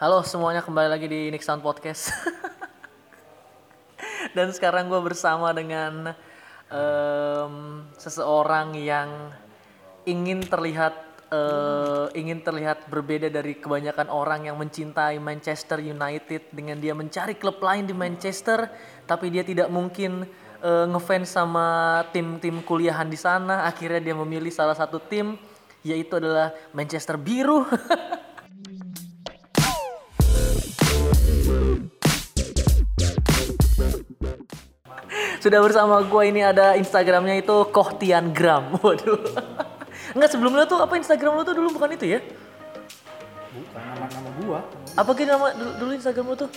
Halo semuanya kembali lagi di Nick Sound Podcast. Dan sekarang gue bersama dengan em, seseorang yang ingin terlihat eh, ingin terlihat berbeda dari kebanyakan orang yang mencintai Manchester United dengan dia mencari klub lain di Manchester, tapi dia tidak mungkin eh, ngefans sama tim-tim kuliahan di sana. Akhirnya dia memilih salah satu tim yaitu adalah Manchester Biru. Sudah bersama gue ini ada Instagramnya itu Kohtian Gram. Waduh. Enggak sebelum lu tuh apa Instagram lu tuh dulu bukan itu ya? Bukan nama-nama gua. Apa gitu nama dulu, dulu Instagram lu tuh?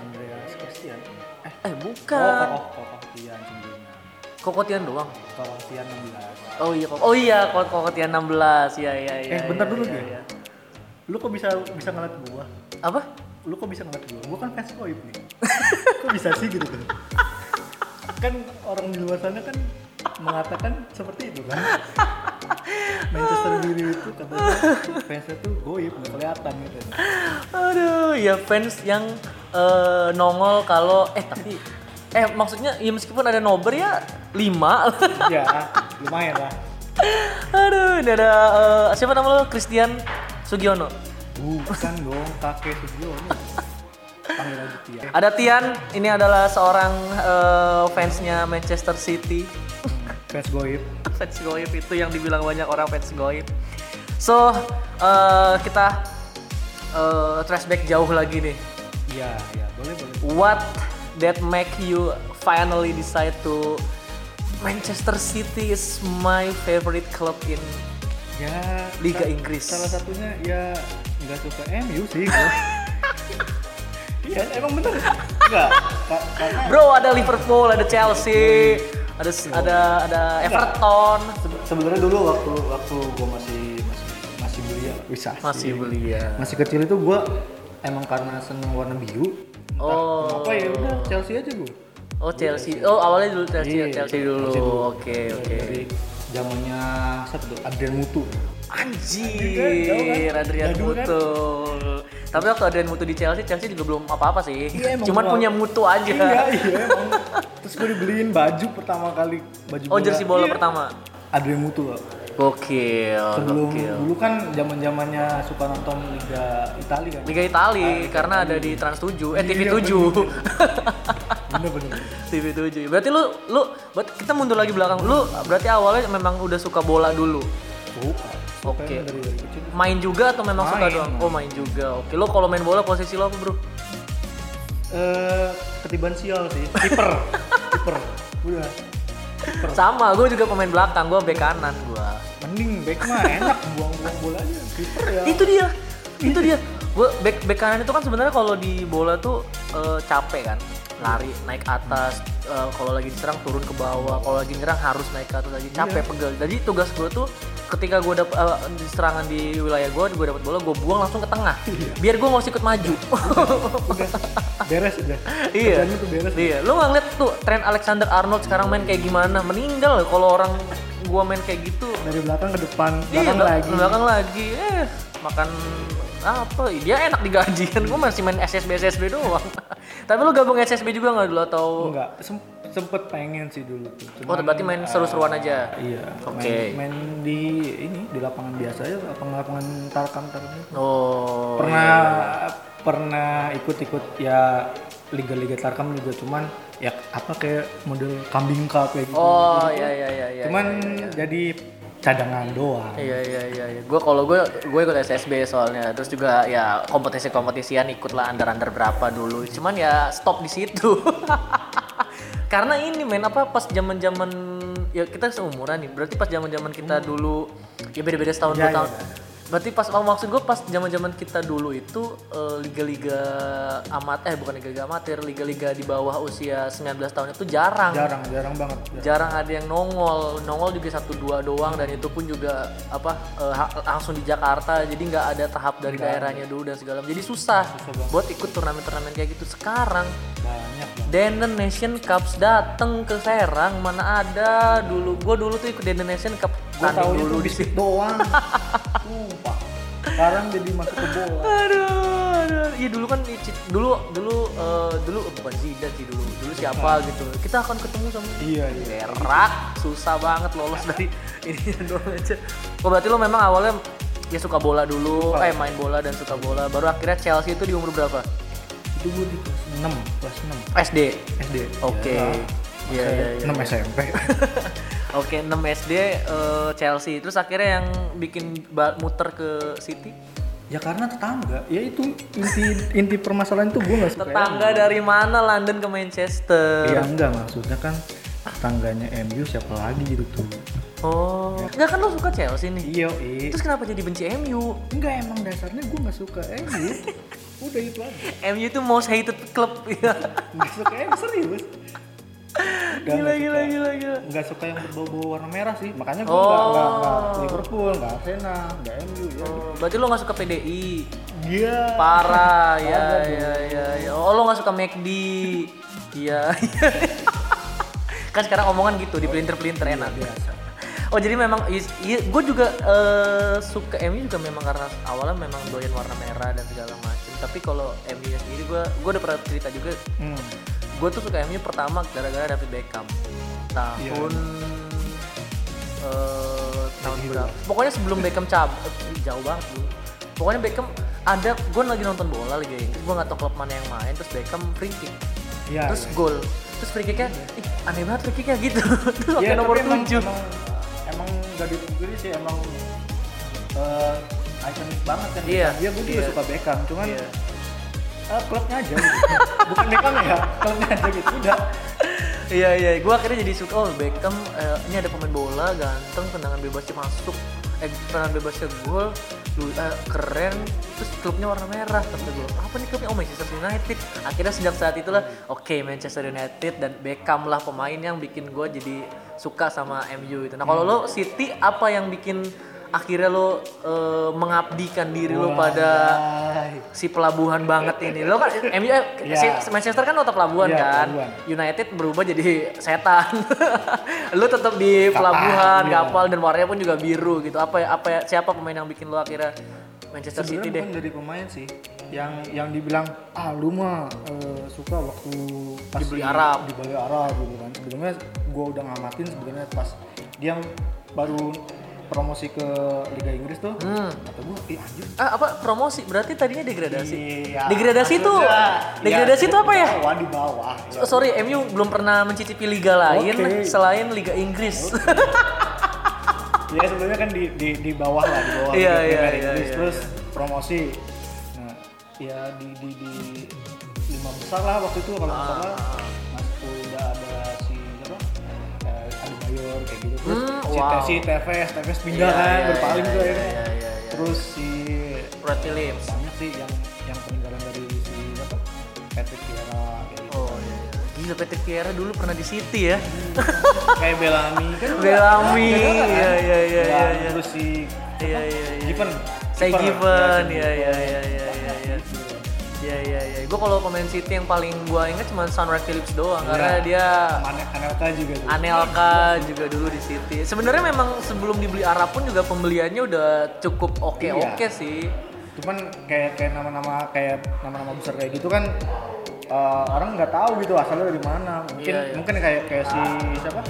Andreas Christian. Eh, Eh oh, bukan. oh, Kokotian sebelumnya. Kokotian doang. Kokotian 16. Oh iya, Kok- oh iya, Kok Kokotian 16. Iya iya iya. Eh, bentar iya, dulu iya, deh. iya. Lu kok bisa bisa ngeliat gua? Apa? Lu kok bisa ngeliat gua? Gua kan fans Koip nih. kok bisa sih gitu kan? Kan orang di luar sana kan mengatakan seperti itu kan. Manchester Biru itu katanya fansnya tuh goib nggak kelihatan gitu. Aduh, ya fans yang eh, nongol kalau eh tapi eh maksudnya ya meskipun ada nobar ya 5 ya lumayan lah. Aduh, ini ada eh, siapa nama lo? Christian Sugiono. Bukan dong kakek Sugiono. Panggil aja Tia. Ada Tian, ini adalah seorang eh, fansnya Manchester City. Fans goib. fans goib itu yang dibilang banyak orang fans goib. So, eh, kita eh, flashback jauh lagi nih. Iya, iya, boleh boleh. What that make you finally decide to Manchester City is my favorite club in Ya, Liga Inggris. Salah satunya ya nggak suka MU sih. Iya, emang bener. Enggak, karena Bro, ada Liverpool, ada Chelsea, ada ada ada Everton. se- sebenarnya dulu waktu waktu gua masih masih masih belia, bisa Masih belia. Masih kecil itu gua emang karena seneng warna biru. entah Oh. Apa ya udah Chelsea aja gua. Oh Chelsea. Oh awalnya dulu Chelsea, Iya, Chelsea dulu. Oke oke. Dari zamannya siapa tuh? Adrian Mutu. Anjir, kan? Adrian Jadul kan? Tapi waktu Adrian Mutu di Chelsea, Chelsea juga belum apa-apa sih. Iya, emang Cuman punya mutu aja. Iya, iya emang. Terus gue dibeliin baju pertama kali baju Oh jersey bola Iya. pertama. Adrian Mutu loh. Gokil, sebelum gokil. dulu kan zaman zamannya suka nonton Liga Italia kan Liga Itali karena ada di Trans 7, eh TV Iya, 7. bener bener TV 7. Berarti lu lu kita mundur lagi belakang. Lu berarti awalnya memang udah suka bola dulu. bukan Oke. emang dari dari kecil. Main juga atau memang suka Main, doang? main. Oh, main juga. Oke, lu kalau main bola posisi lo apa, Bro? eh ketiban sial sih. Kiper. Kiper. Udah. Kiper. Sama, gue juga pemain belakang, gue bek kanan gua. mending back mah enak. Buang-buang bola aja. Kiper ya. Itu dia. Itu dia. Gue back back kanan itu kan sebenarnya kalau di bola tuh eh, capek kan lari naik atas eh, kalau lagi diserang turun ke bawah kalau lagi nyerang harus naik ke atas lagi capek pegel. Jadi tugas gue tuh ketika gue dapet eh, di serangan di wilayah gue gue dapet bola gue buang langsung ke tengah. Biar gue nggak usah ikut maju. Udah beres udah. Iya. Tuh beres. Iya. Lu nggak ngeliat tuh tren Alexander Arnold sekarang main kayak gimana? Meninggal kalau orang gua main kayak gitu. Dari belakang ke depan Iya, belakang bel- lagi. belakang lagi. Eh, makan apa? Dia enak digaji kan. Gue masih main SSB SSB doang. Tapi lu gabung SSB juga nggak dulu atau? enggak sem- sempet pengen sih dulu tuh Oh, Cuman, berarti main seru-seruan aja. Iya. Oke. Main, main di ini di lapangan biasa ya, lapangan lapangan tarkam tarkam. Oh. Pernah pernah ikut-ikut ya liga-liga tarkam juga cuman ya apa kayak model kambing cup kayak gitu. Oh, iya iya iya iya. cuman jadi cadangan doang. Iya iya iya. iya. Gue kalau gue gue ikut SSB soalnya. Terus juga ya kompetisi kompetisian ikut lah under under berapa dulu. Cuman ya stop di situ. Karena ini main apa pas zaman zaman ya kita seumuran nih. Berarti pas zaman zaman kita dulu ya beda beda setahun Iya, dua tahun. iya. Berarti pas oh, maksud gue pas zaman zaman kita dulu itu eh, liga-liga amat eh bukan liga-liga amatir, liga-liga di bawah usia 19 tahun itu jarang Jarang, jarang banget. jarang ada yang nongol nongol juga satu dua doang dan itu pun juga apa ha- langsung di Jakarta jadi nggak ada tahap dari daerahnya dulu dan segala macam. jadi susah, banget. buat ikut turnamen-turnamen kayak gitu sekarang Banyak banget. Denen Nation Cups dateng ke Serang mana ada dulu gue dulu tuh ikut Denen Nation Cup tanding tahu dulu di biskuit doang. Sumpah. Sekarang jadi masuk ke bola. aduh, aduh iya dulu kan dulu dulu eh, dulu oh, bukan Zidane sih dulu dulu siapa gitu kita akan ketemu sama Iya, iya. berak susah banget lolos dari ini doang aja oh berarti lo memang awalnya ya suka bola dulu Suka. eh main bola dan suka bola baru akhirnya Chelsea itu di umur berapa Itu gue di kelas 6, kelas SD 6 SD. Oke. Iya, iya, iya. 6 SMP. oke 6 SD eh, Chelsea terus akhirnya yang bikin muter ke City ya karena tetangga. Ya itu inti inti permasalahan itu gue gak suka. tetangga dari mana London ke Manchester Iya enggak maksudnya kan tetangganya MU siapa lagi gitu tuh. oh enggak kan lo suka Chelsea nih Iya, eh. terus kenapa jadi benci MU Enggak emang dasarnya gue gak suka MU. Udah itu aja. MU itu most hated club ya Gak suka MU serius. Gila gila gila gila. Nggak suka yang berbau-bau warna merah sih. Makanya gue Oh. nggak nggak nggak Liverpool nggak Arsenal nggak MU ya. Oh, berarti lo gak suka PDI iya. Parah ya ya ya ya oh lo gak suka McD iya. Kan sekarang omongan gitu di pelintir pelintir enak. biasa. Oh jadi memang iya, gue juga eh, suka MU juga memang karena awalnya memang doyan warna merah dan segala macam tapi kalau MU nya sendiri gue gue udah pernah cerita juga. Hmm. Gue tuh suka MU pertama gara-gara David Beckham. Tahun eh, tahun berapa? Pokoknya sebelum Beckham cab eh, jauh banget dulu pokoknya Beckham ada gue lagi nonton bola lagi gue nggak tahu klub mana yang main terus Beckham free kick. Iya, terus iya. gol. Terus free kicknya ih aneh banget free kicknya gitu. Terus Iya, pakai nomor emang, tujuh. emang, emang gak dipungkiri sih emang eh ikonik banget kan Iya, Dia gue juga iya. suka Beckham, cuman Iya. Eh, klubnya aja gitu. Bukan Beckham ya, klubnya aja gitu. Udah. Iya iya, gue akhirnya jadi suka oh Beckham eh, ini ada pemain bola ganteng tendangan bebasnya masuk, eh tendangan bebasnya gol, eh, keren, terus klubnya warna merah kata gue apa nih klubnya oh Manchester United. Akhirnya sejak saat itulah oke Manchester United dan Beckham lah pemain yang bikin gue jadi suka sama MU itu. Nah kalau lo City apa yang bikin akhirnya lo eh, mengabdikan diri lo pada si pelabuhan banget ini. Lo kan MU eh, Iya. si Manchester kan kota pelabuhan Iya, kan. pelabuhan. United berubah jadi setan. lo tetap di pelabuhan, iya. kapal dan warnanya pun juga biru gitu. Apa ya apa siapa pemain yang bikin lo akhirnya Manchester City Sebenarnya deh? bukan dari pemain sih yang yang dibilang ah lu mah eh, suka waktu pas Dibeli di- Arab. dibeli Arab gitu kan sebelumnya gue udah ngamatin sebenarnya pas dia baru promosi ke Liga Inggris tuh Hmm. kata gue ih anjir Ah, apa promosi? Berarti tadinya degradasi. Iya, degradasi itu maksudnya, degradasi ya, itu apa ya? di bawah di bawah ya. Sorry, MU belum pernah mencicipi liga lain Oke. selain Liga Inggris. ya sebelumnya kan di, di, di bawah lah di bawah Iya, Liga iya, Premier iya, Inggris iya, terus promosi nah ya di di di lima besar lah waktu itu kalau nggak Ah, salah Bayor kayak gitu terus Hmm, si, wow. si TVS TVS pindah Iya, kan iya, berpaling iya, tuh iya, akhirnya iya, iya, iya. terus si Brad Phillips. banyak sih yang yang peninggalan dari si siapa Patrick Vieira kayak gitu Oh iya. iya. Gila Patrick Vieira dulu pernah di City ya. kayak Bellamy kan Bellamy, kan? iya, iya, iya, Ya, iya, iya. terus si Iya iya iya. Given Saya Given, iya iya iya iya iya iya. Iya iya. Gue kalau pemain City yang paling gue inget cuma Sunrise Phillips doang karena Iya. dia Ane- Anelka juga tuh. Anelka juga dulu di City. Sebenarnya memang sebelum dibeli Arab pun juga pembeliannya udah cukup oke oke Iya. sih. Cuman kayak kayak nama-nama kayak nama-nama besar kayak gitu kan eh, orang nggak tahu gitu asalnya dari mana. Mungkin Iya, iya. mungkin kayak kayak si siapa?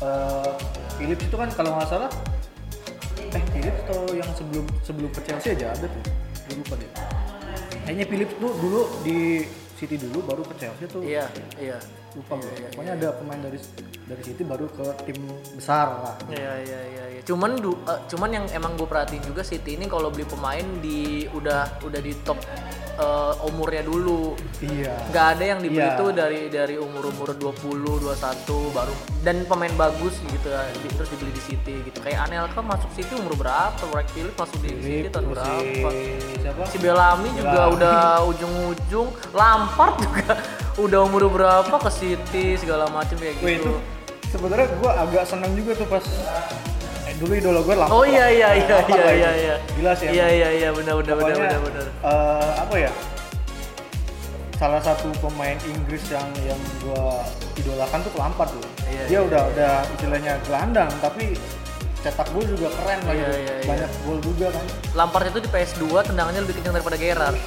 Eh Philips itu kan kalau nggak salah eh Philips atau yang sebelum sebelum ke Chelsea aja ada tuh. Gue lupa deh. Kayaknya Philips tuh dulu di City dulu baru ke Chelsea tuh. Iya iya. Lupa gue. Pokoknya ada pemain dari dari City baru ke tim besar lah. Iya iya iya. iya. Cuman du, eh, cuman yang emang gue perhatiin juga City ini kalau beli pemain di udah udah di top eh, umurnya dulu. Iya. nggak ada yang dibeli Iya. tuh dari dari umur umur 20 21 baru dan pemain bagus gitu ya di- terus dibeli di City gitu kayak Anelka masuk City umur berapa Wright Phillips masuk di City tahun berapa Si siapa? si Bellamy juga Bellamy. udah ujung-ujung Lampard juga udah umur berapa ke City segala macam kayak Wih itu gitu sebenarnya gue agak seneng juga tuh pas eh, dulu idola gue Lampard. oh iya iya iya iya iya iya Gila sih. iya iya iya benar benar benar benar benar eh, apa ya? Salah satu pemain Inggris yang yang gue idolakan tuh Lampard tuh. Iya, Dia iya, udah udah istilahnya gelandang tapi cetak gol juga keren lah Iya, gitu. iya, iya. banyak gol juga kan Lampard itu di PS2 tendangannya lebih kencang daripada Gerrard.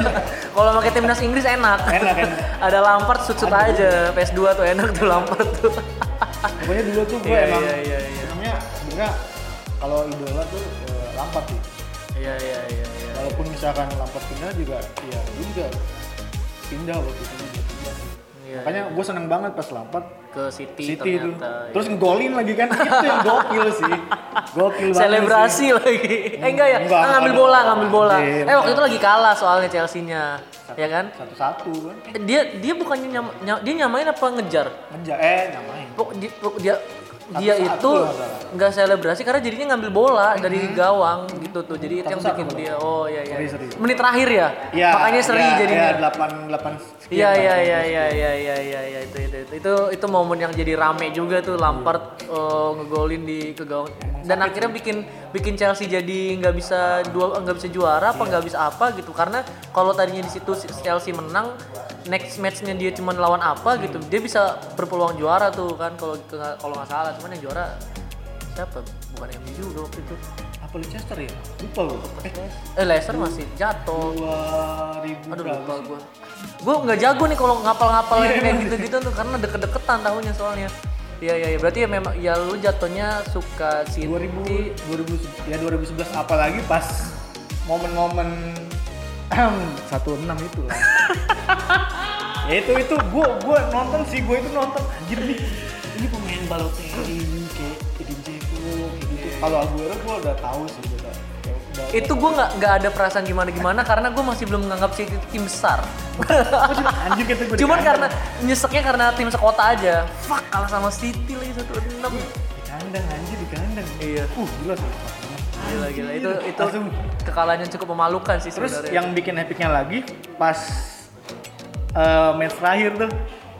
Kalau pakai timnas Inggris enak. enak kan Ada Lampard sut-sut aja. PS2 tuh enak tuh Lampard tuh. pokoknya dulu tuh gue Iya, emang iya, iya, iya. sebenarnya sebenarnya kalau idola tuh eh, Lampard sih Iya iya iya iya. walaupun misalkan Lampard pindah juga ya juga pindah waktu itu juga pindah sih. Iya, makanya gue seneng banget pas Lampard ke City, City itu ternyata. terus ngegolin lagi kan itu yang gokil sih gokil banget Selebrasi sih. lagi. Eh enggak ya? Enggak, Ah, ngambil bola, ngambil bola. Anjir. Eh waktu itu lagi kalah soalnya Chelsea-nya. Ya kan? satu-satu kan Eh, Dia dia bukannya nyam, ny- dia nyamain apa ngejar? ngejar eh nyamain Pok, di, pok- dia dia Satu-satu itu nggak selebrasi karena jadinya ngambil bola dari gawang gitu tuh. Jadi itu yang bikin dia oh iya iya. Seri, seri. Menit terakhir ya? Iya, Makanya seri iya, jadinya. Iya, delapan delapan Iya iya iya iya iya iya iya iya itu itu itu. Itu itu momen yang jadi rame juga tuh. Lampard eh, ngegolin di ke gawang. Dan akhirnya bikin bikin Chelsea jadi nggak bisa dua nggak bisa juara apa nggak bisa apa gitu. Karena kalau tadinya di situ Chelsea menang next matchnya dia cuma lawan apa gitu dia bisa berpeluang juara tuh kan kalau kalau nggak salah cuman yang juara siapa? Bukan MU juga waktu itu. Apa Leicester ya? Lupa gue eh eh Leicester masih jatuh. Dua ribu Aduh lupa gue. Gue nggak jago nih kalau ngapal-ngapal Iya, kayak gitu-gitu tuh karena deket-deketan tahunnya soalnya. Iya iya iya. Berarti ya memang ya lu jatuhnya suka City. 2000 2000 ya 2011 apalagi pas momen-momen 16 itu lah. ya itu itu gua gua nonton sih gua itu nonton anjir nih ini pemain Balotelli kayak Edin Dzeko kayak gitu kalau Aguero gua udah tahu sih gua udah, kayak udah Itu gue nggak nggak ada perasaan gimana gimana karena gue masih belum menganggap City tim besar. Anjir di Cuman karena nyeseknya karena tim sekota aja. Fuck kalah sama City lagi satu enam. di kandang anjir di kandang Iya. uh gila sih Gila gila itu itu Langsung. kekalahan yang cukup memalukan sih Terus sebenarnya. yang bikin epicnya lagi pas eh, match terakhir tuh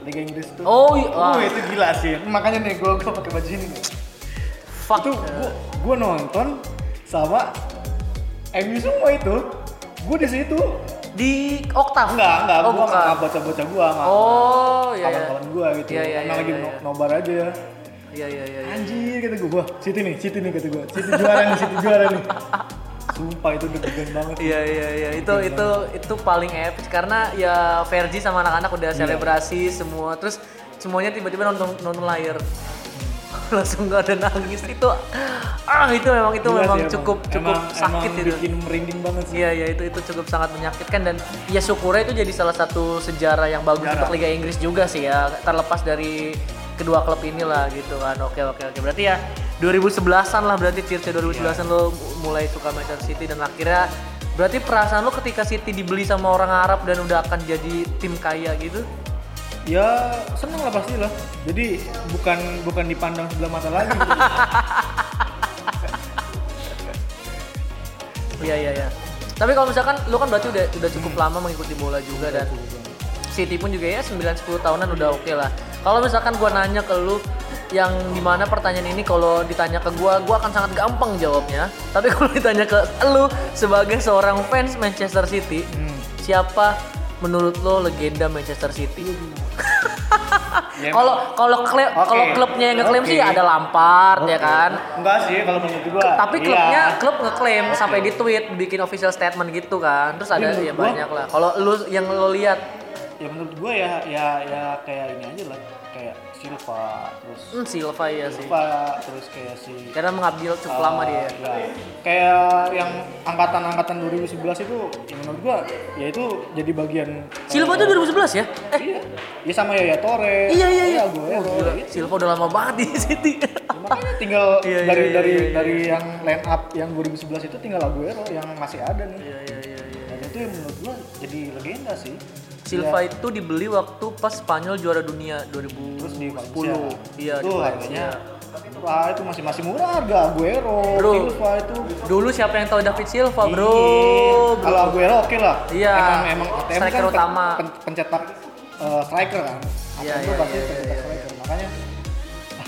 Liga Inggris tuh. Oh iya. Uh, itu gila sih. Makanya nih gua gua pakai baju ini. fuck. Itu gua gua nonton sama MU semua itu. Gua di situ di Oktav. enggak enggak Oh, gua bukan. nggak baca-baca gua nggak Oh, iya iya. kawan-kawan gua gitu. Iya, iya, Emang iya, lagi iya, iya. nobar aja ya. Iya iya iya. iya. Anjir kata gua, wah City nih, City nih kata gua. City juara nih, City juara nih. Sumpah itu deg-degan banget. Iya iya iya itu itu itu paling epic karena ya Vergi sama anak-anak udah Iya. selebrasi semua terus semuanya tiba-tiba nonton nonton layar langsung gak ada nangis itu ah itu memang itu Gila memang sih, cukup emang. cukup Emang- sakit emang itu bikin merinding banget sih. Iya iya itu itu cukup sangat menyakitkan dan ya syukurnya itu jadi salah satu sejarah yang bagus Sejarah. untuk Liga Inggris juga sih ya terlepas dari kedua klub inilah gitu kan. Oke oke oke. Berarti ya 2011an lah berarti Circe 2011an lo mulai suka Manchester City dan akhirnya berarti perasaan lo ketika City dibeli sama orang Arab dan udah akan jadi tim kaya gitu? Ya seneng lah pasti lah. Jadi bukan bukan dipandang sebelah mata lagi. iya iya iya. Tapi kalau misalkan lo kan berarti udah udah cukup lama mengikuti bola juga dan City pun juga ya 9-10 tahunan udah oke lah. Kalau misalkan gua nanya ke lu yang di mana pertanyaan ini kalau ditanya ke gua, gua akan sangat gampang jawabnya. Tapi kalau ditanya ke lu sebagai seorang fans Manchester City, Hmm. siapa menurut lo legenda Manchester City? Ya, Kalau kalau klub kalau klubnya yang ngeklaim sih Oke. ada Lampard ya kan. Enggak sih kalau menurut gua. Tapi iya. klubnya klub ngeklaim Oke. sampai di tweet bikin official statement gitu kan. Terus ada ya banyak lah. Kalau lu yang lo lihat ya menurut gua ya ya ya kayak ini aja lah. Kayak Silva terus hmm, Silva ya sih. Silva terus kayak si Karena mengabdi cukup lama dia. ya. Kayak yang angkatan-angkatan 2011 itu ya menurut gua ya itu jadi bagian Silva tuh 2011 ya? Eh, Iya. Ya sama Yaya Torre. iya iya iya. Gue, Oh, gila. Silva udah lama banget di City. makanya tinggal Iya, iya, dari iya, dari iya, iya. dari yang line up yang 2011 itu tinggal Aguero yang masih ada nih. Iya iya iya iya. Dan itu yang menurut gua jadi legenda sih. Silva Ya, itu dibeli waktu pas Spanyol juara dunia 2010. terus di Valencia. Iya, di itu Valencia. harganya Wah itu masih masih murah harga Aguero, Bro. Silva itu. Dulu siapa yang tahu David Silva, Bro? Iya. Bro. Kalau Aguero oke lah. Iya. Emang emang ATM Striker kan utama. pen- pencetak eh, striker kan. Iya, iya, iya, iya, striker. Makanya ah,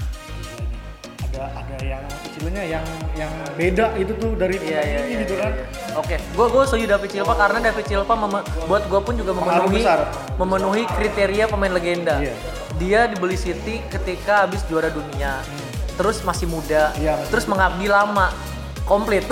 ada ada yang istilahnya yang yang beda itu tuh dari Iya iya ini iya. gitu iya, kan. iya. Oke, gua gua setuju David Silva karena David Silva meme- buat gua pun juga memenuhi besar. memenuhi kriteria pemain legenda. Iya. Dia dibeli City ketika habis juara dunia. Hmm. terus masih muda, Iya, masih terus mengabdi lama, komplit.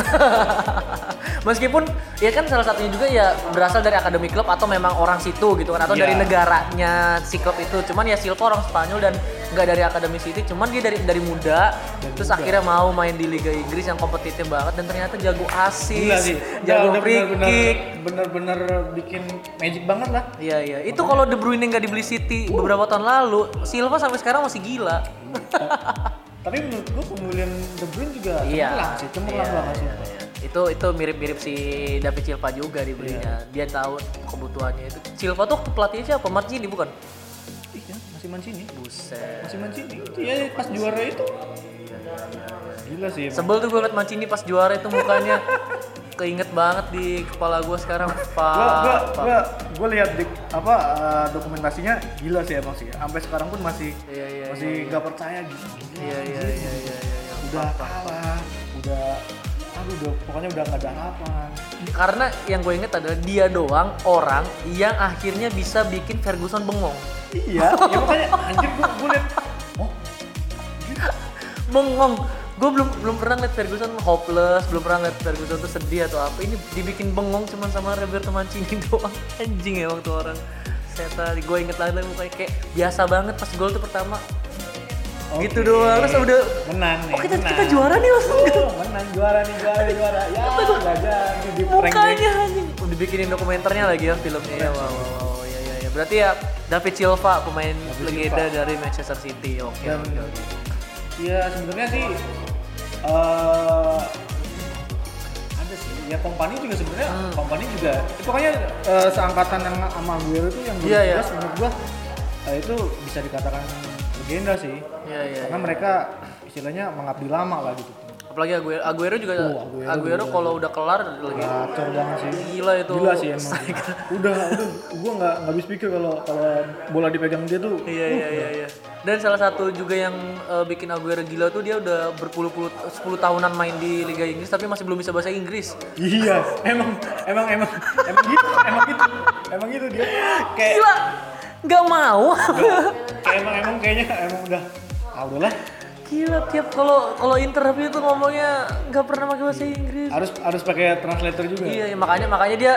Meskipun ya kan salah satunya juga ya berasal dari akademi klub atau memang orang situ gitu kan atau Iya. dari negaranya si klub itu. Cuman ya Silva orang Spanyol dan nggak dari akademi City, cuman dia dari dari muda terus muda. akhirnya mau main di Liga Inggris yang kompetitif banget dan ternyata jago asis, jago free bener-bener- kick. Bener-bener bikin magic banget lah. Iya iya, itu kalau De Bruyne nggak dibeli City beberapa tahun lalu, Silva sampai sekarang masih gila. Tapi menurut gua pembelian De Bruyne juga Iya. cemerlang sih, cemerlang Iya, banget sih. iya, iya. Itu itu mirip-mirip si David Silva juga dibelinya. Iya. Dia tahu kebutuhannya itu. Silva tuh pelatihnya siapa? Mancini bukan? Iya, masih Mancini. Buset. Masih Mancini. Itu ya pas juara itu. Gila sih. emang. Sebel tuh gue liat Mancini pas juara itu mukanya keinget banget di kepala gue sekarang. Pak. gua gua lihat di apa eh, dokumentasinya gila sih emang sih. Sampai sekarang pun masih Iya, iya, masih nggak percaya gitu. Iya iya iya iya iya. iya. Udah kalah, udah aduh udah pokoknya udah nggak ada harapan. Karena yang gue inget adalah dia doang orang yang akhirnya bisa bikin Ferguson bengong. Iya, ya makanya anjir gua gua lihat oh bengong. Gue belum belum pernah ngeliat Ferguson hopeless belum pernah ngeliat Ferguson tuh sedih atau apa. Ini dibikin bengong cuman sama Roberto Mancini doang. Anjing emang tuh orang. Setan gue inget lagi mukanya kayak biasa banget pas gol tuh pertama gitu Oke. doang terus udah menang nih. oh kita menang. kita juara nih langsung Oh, menang juara nih juara nih juara. Ya, jadi di mukanya anjing udah dibikinin dokumenternya lagi ya filmnya ya wow wow wow ya ya ya berarti ya David Silva pemain David legenda Silva. dari Manchester City oke Dan- oke oke Iya sebenarnya sih eh ada sih ya kompani juga sebenarnya Hmm. kompani juga eh, pokoknya eh, seangkatan yang sama Aguero itu yang iya. 2011 menurut gua eh, itu bisa dikatakan legenda sih. Iya, iya, karena iya. mereka istilahnya mengabdi lama lah gitu. Apalagi Aguero Aguero juga Oh, Aguero Aguero, kalau udah kelar lagi gacor banget sih. gila itu. Gila sih emang. Udah udah gua nggak nggak habis pikir kalau kalau bola dipegang dia tuh Iya iya iya iya. Dan salah satu juga yang eh, bikin Aguero gila tuh dia udah berpuluh-puluh 10 tahunan main di Liga Inggris tapi masih belum bisa bahasa Inggris. iya emang emang emang emang gitu emang gitu emang gitu dia. Kayak Gila. Gak mau. kayak emang emang kayaknya emang udah ah udahlah Gila tiap kalau kalau interview tuh ngomongnya nggak pernah pakai bahasa Inggris. harus harus pakai translator juga Iya, iya, makanya makanya dia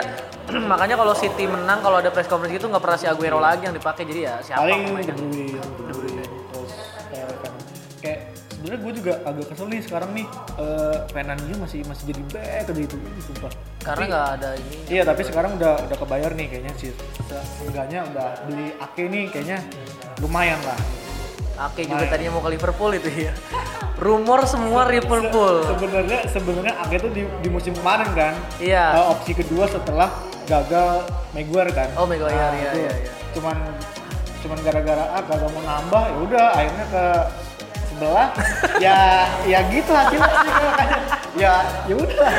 makanya kalau City menang kalau ada press conference gitu nggak pernah si Aguero lagi yang dipakai jadi ya siapa paling. De Bruyne sebenarnya gue juga agak kesel nih sekarang nih eh Fernandinho masih masih jadi back aja itu ini sumpah Karena nggak ada ini. iya tapi sekarang udah udah kebayar nih kayaknya sih enggaknya udah beli Ake nih kayaknya lumayan lah Oke juga Main. tadinya mau ke Liverpool itu ya. Rumor semua Liverpool. sebenarnya sebenarnya Ake tuh di, di musim kemarin kan Iya. eh, opsi kedua setelah gagal Maguire kan Oh, Maguire, iya, itu iya, iya. cuman cuman gara-gara ah gagal mau nambah ya udah akhirnya ke sebelah ya ya gitu hasilnya ya ya udah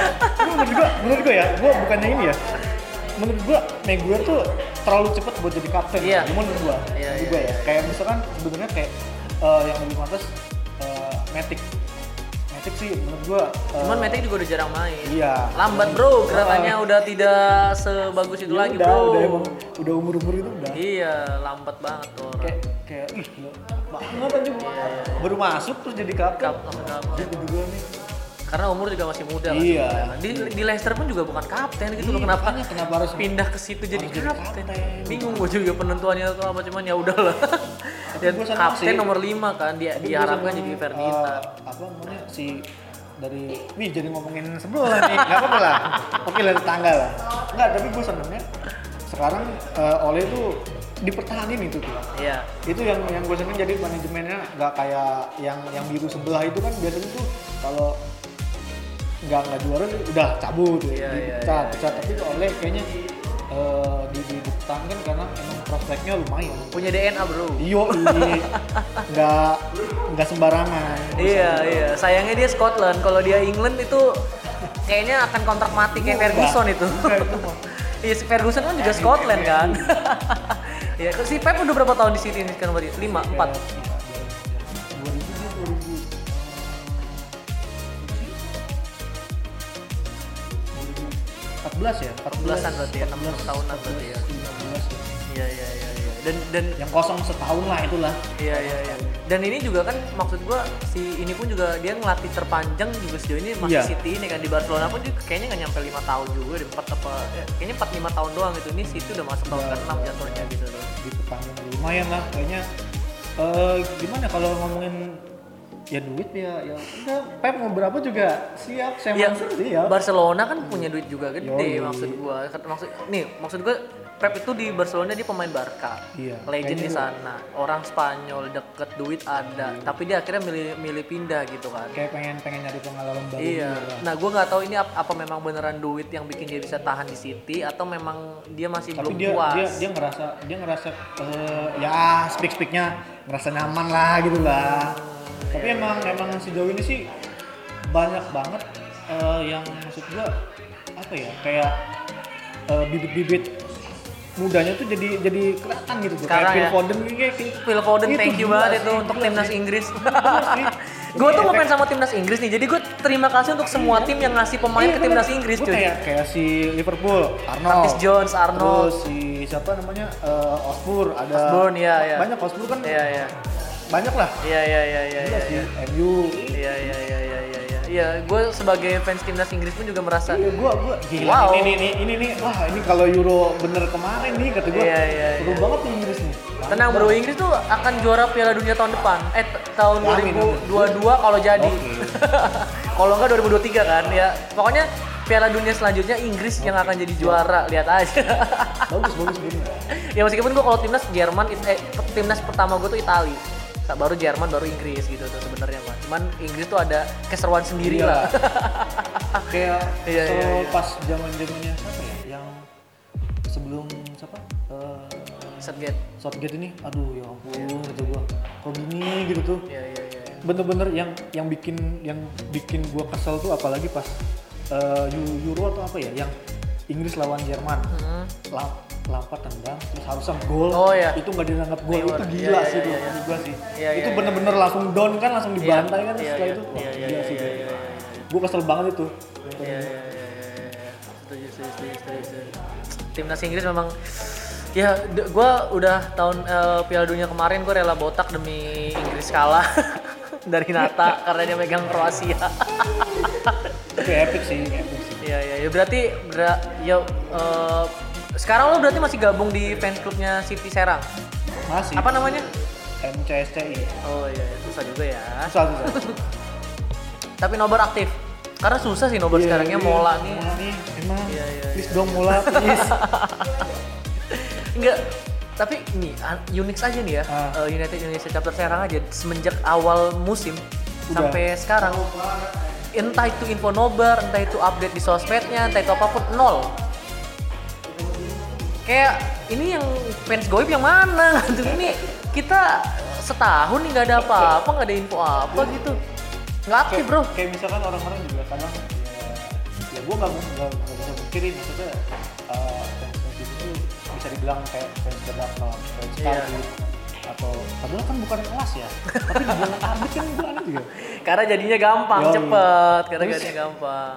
menurut gua menurut gua ya gua bukannya ini ya menurut gua Maguire tuh terlalu cepat buat jadi kapten Iya. menurut gua Iya, menurut iya, ya iya. kayak misalkan sebenarnya kayak eh, yang lebih pantas eh, Matic Matic sih menurut gua eh, Cuman Matic juga udah jarang main. iya. Lambat bro, gerakannya udah tidak sebagus itu Ya lagi udah, bro. udah emang udah umur umur itu udah. Iya, lambat banget tuh orang. kayak kayak ih banget aja Iya, baru masuk terus jadi kapten. Kap- langsung kapten. jadi juga nih Karena umur juga masih muda kan. Iya. Di, di Leicester pun juga bukan kapten gitu loh. Iya, Kenapa makanya kenapa harus pindah ke situ jadi kapten? kapten. Bingung gue juga penentuannya tuh apa cuman ya udahlah. Dan kapten sih. nomor 5 kan dia diharapkan jadi Ferdinand. eh, apa namanya si dari wih jadi ngomongin sebelah nih nggak apa-apa lah oke lah tetangga lah nggak tapi gue senengnya sekarang eh, Oleh itu dipertahanin itu tuh Iya. itu yang yang gue seneng jadi manajemennya nggak kayak yang yang biru sebelah itu kan biasanya tuh kalau nggak nggak juara udah cabut ya, Iya, iya, dipecat iya, pecat tapi oleh kayaknya eh, di, di dipertahankan karena emang prospeknya lumayan Punya DNA bro. iyo nggak nggak sembarangan Iya iya. Sayangnya dia Scotland. Kalau dia England itu kayaknya akan kontrak mati kayak. Ferguson itu. Iya si Ferguson kan juga Scotland kan. Iya, si Pep udah berapa tahun di sini ini sekarang berarti? 5, 4. 14 ya 14-an berarti ya, 16 tahunan berarti ya. 15 ya Iya iya iya iya. Dan dan yang kosong setahun lah itulah Iya iya iya. Dan ini juga kan maksud gua si ini pun juga dia ngelatih terpanjang juga sejauh ini masih Iya. City ini kan di Barcelona pun dia kayaknya nggak nyampe lima tahun juga deh empat apa ya, kayaknya empat lima tahun doang gitu ini City udah masuk tahun Iya. ke-6 jatuhnya gitu loh. gitu panjang lumayan lah kayaknya eh gimana kalau ngomongin ya duit ya ya udah Pep mau berapa juga siap saya Iya, ya Barcelona kan punya duit juga gede Yoi. maksud gua. Maksud nih, maksud gua Pep itu di Barcelona dia pemain Barca. Iya, Legend di sana. Orang Spanyol deket duit ada, tapi dia akhirnya milih milih pindah gitu kan. kayak pengen pengen nyari pengalaman baru Iya. juga. Nah, gua nggak tahu ini ap- apa memang beneran duit yang bikin dia bisa tahan di City atau memang dia masih tapi belum dia puas. dia dia ngerasa dia ngerasa eh, ya speak speaknya ngerasa nyaman lah gitu lah tapi iya, emang emang sejauh ini sih banyak banget eh, yang maksud gua apa ya kayak eh, bibit-bibit mudanya tuh jadi jadi kelihatan gitu Sekarang kayak Phil ya. Foden kayak kayak Phil Foden Itu thank you banget itu untuk gila timnas. Inggris. Gue tuh ngefans efek- sama timnas Inggris nih. Jadi gue terima kasih untuk semua tim yang ngasih pemain Iya, ke timnas Inggris cuy. kayak kayak si Liverpool Arnold Curtis Jones, Arnold. terus si siapa namanya eh, Osbourne ada Osbourne, iya, iya. banyak Osbourne kan Iya iya. Banyak lah Iya iya iya iya iya. sih iya. MU Iya iya iya iya iya iya. Iya, gue sebagai fans timnas Inggris pun juga merasa Iya, gua gua gila Wow. ini, ini ini ini nih wah ini kalau Euro bener kemarin nih kata gua. Iya, iya, Seru iya. banget nih Inggris nih. tenang bro, Inggris tuh akan juara Piala Dunia tahun depan. Eh tahun Amin, 2022 kalau jadi. Oke. kalau enggak 2023 kan ya. Pokoknya Piala Dunia selanjutnya Inggris yang akan jadi juara, lihat aja. Bagus bagus bagus. ya meskipun gue kalau timnas Jerman eh timnas pertama gue tuh Itali baru Jerman baru Inggris gitu tuh sebenarnya mah cuman Inggris tuh ada keseruan sendiri Iya. lah Kayak Iya, iya, iya. pas zaman-zamannya siapa ya yang sebelum siapa? Eh, Setget Southgate ini aduh ya ampun gitu gua. Kok gini gitu tuh. ya ya ya ya. Bener-bener yang yang bikin yang bikin gua kesel tuh apalagi pas eh, Eu- Euro atau apa ya yang Inggris lawan Jerman. Hmm. Lam- Lampard tendang terus harusnya gol Oh, iya. itu nggak dianggap gol Neymar. itu Iya, gila iya, sih itu iya, iya. menurut gua sih Iya, itu iya, bener-bener langsung down kan langsung dibantai kan Iya, setelah iya, itu wah iya, iya, gila iya, sih iya, gua. iya, iya. gua kesel banget itu Iya, iya, iya, iya, iya. Setuju, setuju, setuju, setuju, setuju. Timnas Inggris memang ya gua udah tahun eh, Piala Dunia kemarin gue rela botak demi Inggris kalah dari Nata karena dia megang Kroasia. tapi epic sih epic sih Iya iya ya berarti bera- ya eh, sekarang lo berarti masih gabung di fans clubnya City Serang. masih Apa namanya? MCSCI Oh iya iya, susah juga ya. susah susah Tapi nobar aktif. Karena susah sih nobar Iya, sekarangnya iya. mola nih. mola nih emang Iya, iya, please dong mola please Enggak. Tapi nih Unix aja nih ya. Ah. eh, United Indonesia chapter Serang aja semenjak awal musim Udah. sampai sekarang entah itu info nobar, entah itu update di sosmednya, entah itu apa pun nol. Kayak ini yang fans goib yang mana? Ini kita setahun nih nggak ada apa-apa, nggak ada info apa gitu. Nggak aktif bro. kayak misalkan orang-orang juga kadang ya, ya gue nggak bisa mikirin maksudnya uh, fans fans itu bisa dibilang kayak fans atau fans karbit atau padahal kan bukan kelas ya tapi dibilang karbit kan gue aneh juga Karena jadinya gampang, Yoi. cepet. Karena Terus- jadinya gampang.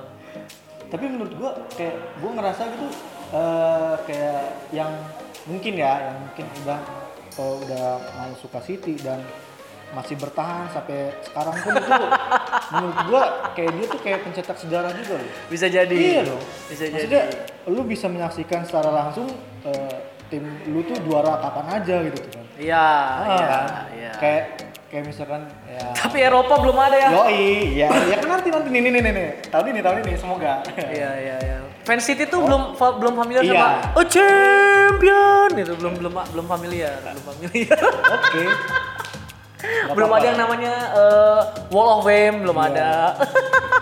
tapi menurut gue kayak gue ngerasa gitu eh, kayak yang mungkin ya yang mungkin udah eh, udah mau suka City dan masih bertahan sampai sekarang pun itu menurut gue kayak dia tuh kayak pencetak sejarah juga loh Bisa jadi. Iya dong. Bisa jadi. Maksudnya lu bisa menyaksikan secara langsung eh, tim lu tuh juara kapan aja gitu tuh kan. Iya, Ah, iya, kan? iya. Kayak kayak misalkan ya Tapi Eropa belum ada ya. Yoi, ya, ya kan nanti nanti nih nih nih nih, tahun ini tahun ini semoga. Iya, iya, iya. Fans City tuh belum fa- belum familiar Iya. sama oh champion itu belum belum belum familiar, belum familiar. Oke. Belum apa-apa. ada yang namanya eh, Wall of Fame, belum Iya. ada.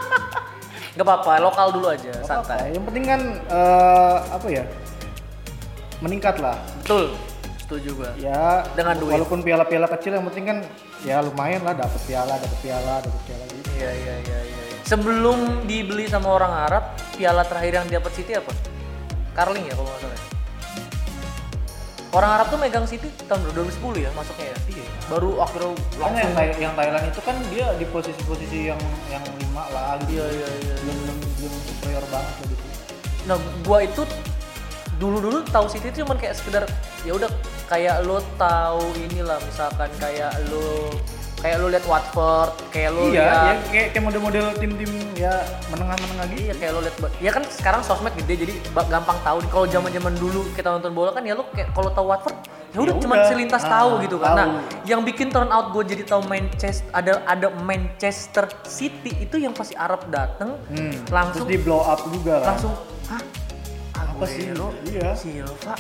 Gak apa-apa, lokal dulu aja, Nggak santai. apa-apa. Yang penting kan eh, apa ya? Meningkat lah. Betul, setuju gua. Ya Dengan duit. Walaupun piala-piala kecil yang penting kan ya lumayan lah dapat piala, dapat piala, dapat piala gitu. Iya, iya, iya, iya. iya. Sebelum dibeli sama orang Arab, piala terakhir yang dapat City apa? Carling ya kalau nggak salah. ya? Orang Arab tuh megang City tahun 2010 ya masuknya ya. Iya. Baru akhirnya langsung yang, Thai- yang Thailand itu kan dia di posisi-posisi yang yang lima lah gitu. Iya, iya, iya. Belum belum belum superior banget gitu. Nah, gua itu dulu-dulu tahu City itu cuman kayak sekedar ya udah kayak lu tahu inilah misalkan kayak lu kayak lu lihat Watford, kayak lu iya, ya, lihat kayak, kayak model-model tim-tim ya menengah-menengah gitu. Iya kayak lo liat, ya kan sekarang sosmed gede jadi gampang tahu. Kalau zaman zaman dulu kita nonton bola kan ya lo kayak kalau tahu Watford ya udah Ya cuma selintas Ah, tahu gitu kan. Nah, yang bikin turn out gue jadi tahu Manchester ada ada Manchester City itu yang pasti Arab dateng Hmm. langsung Terus di blow up juga kan. langsung hah Apa sih? Iya. Silva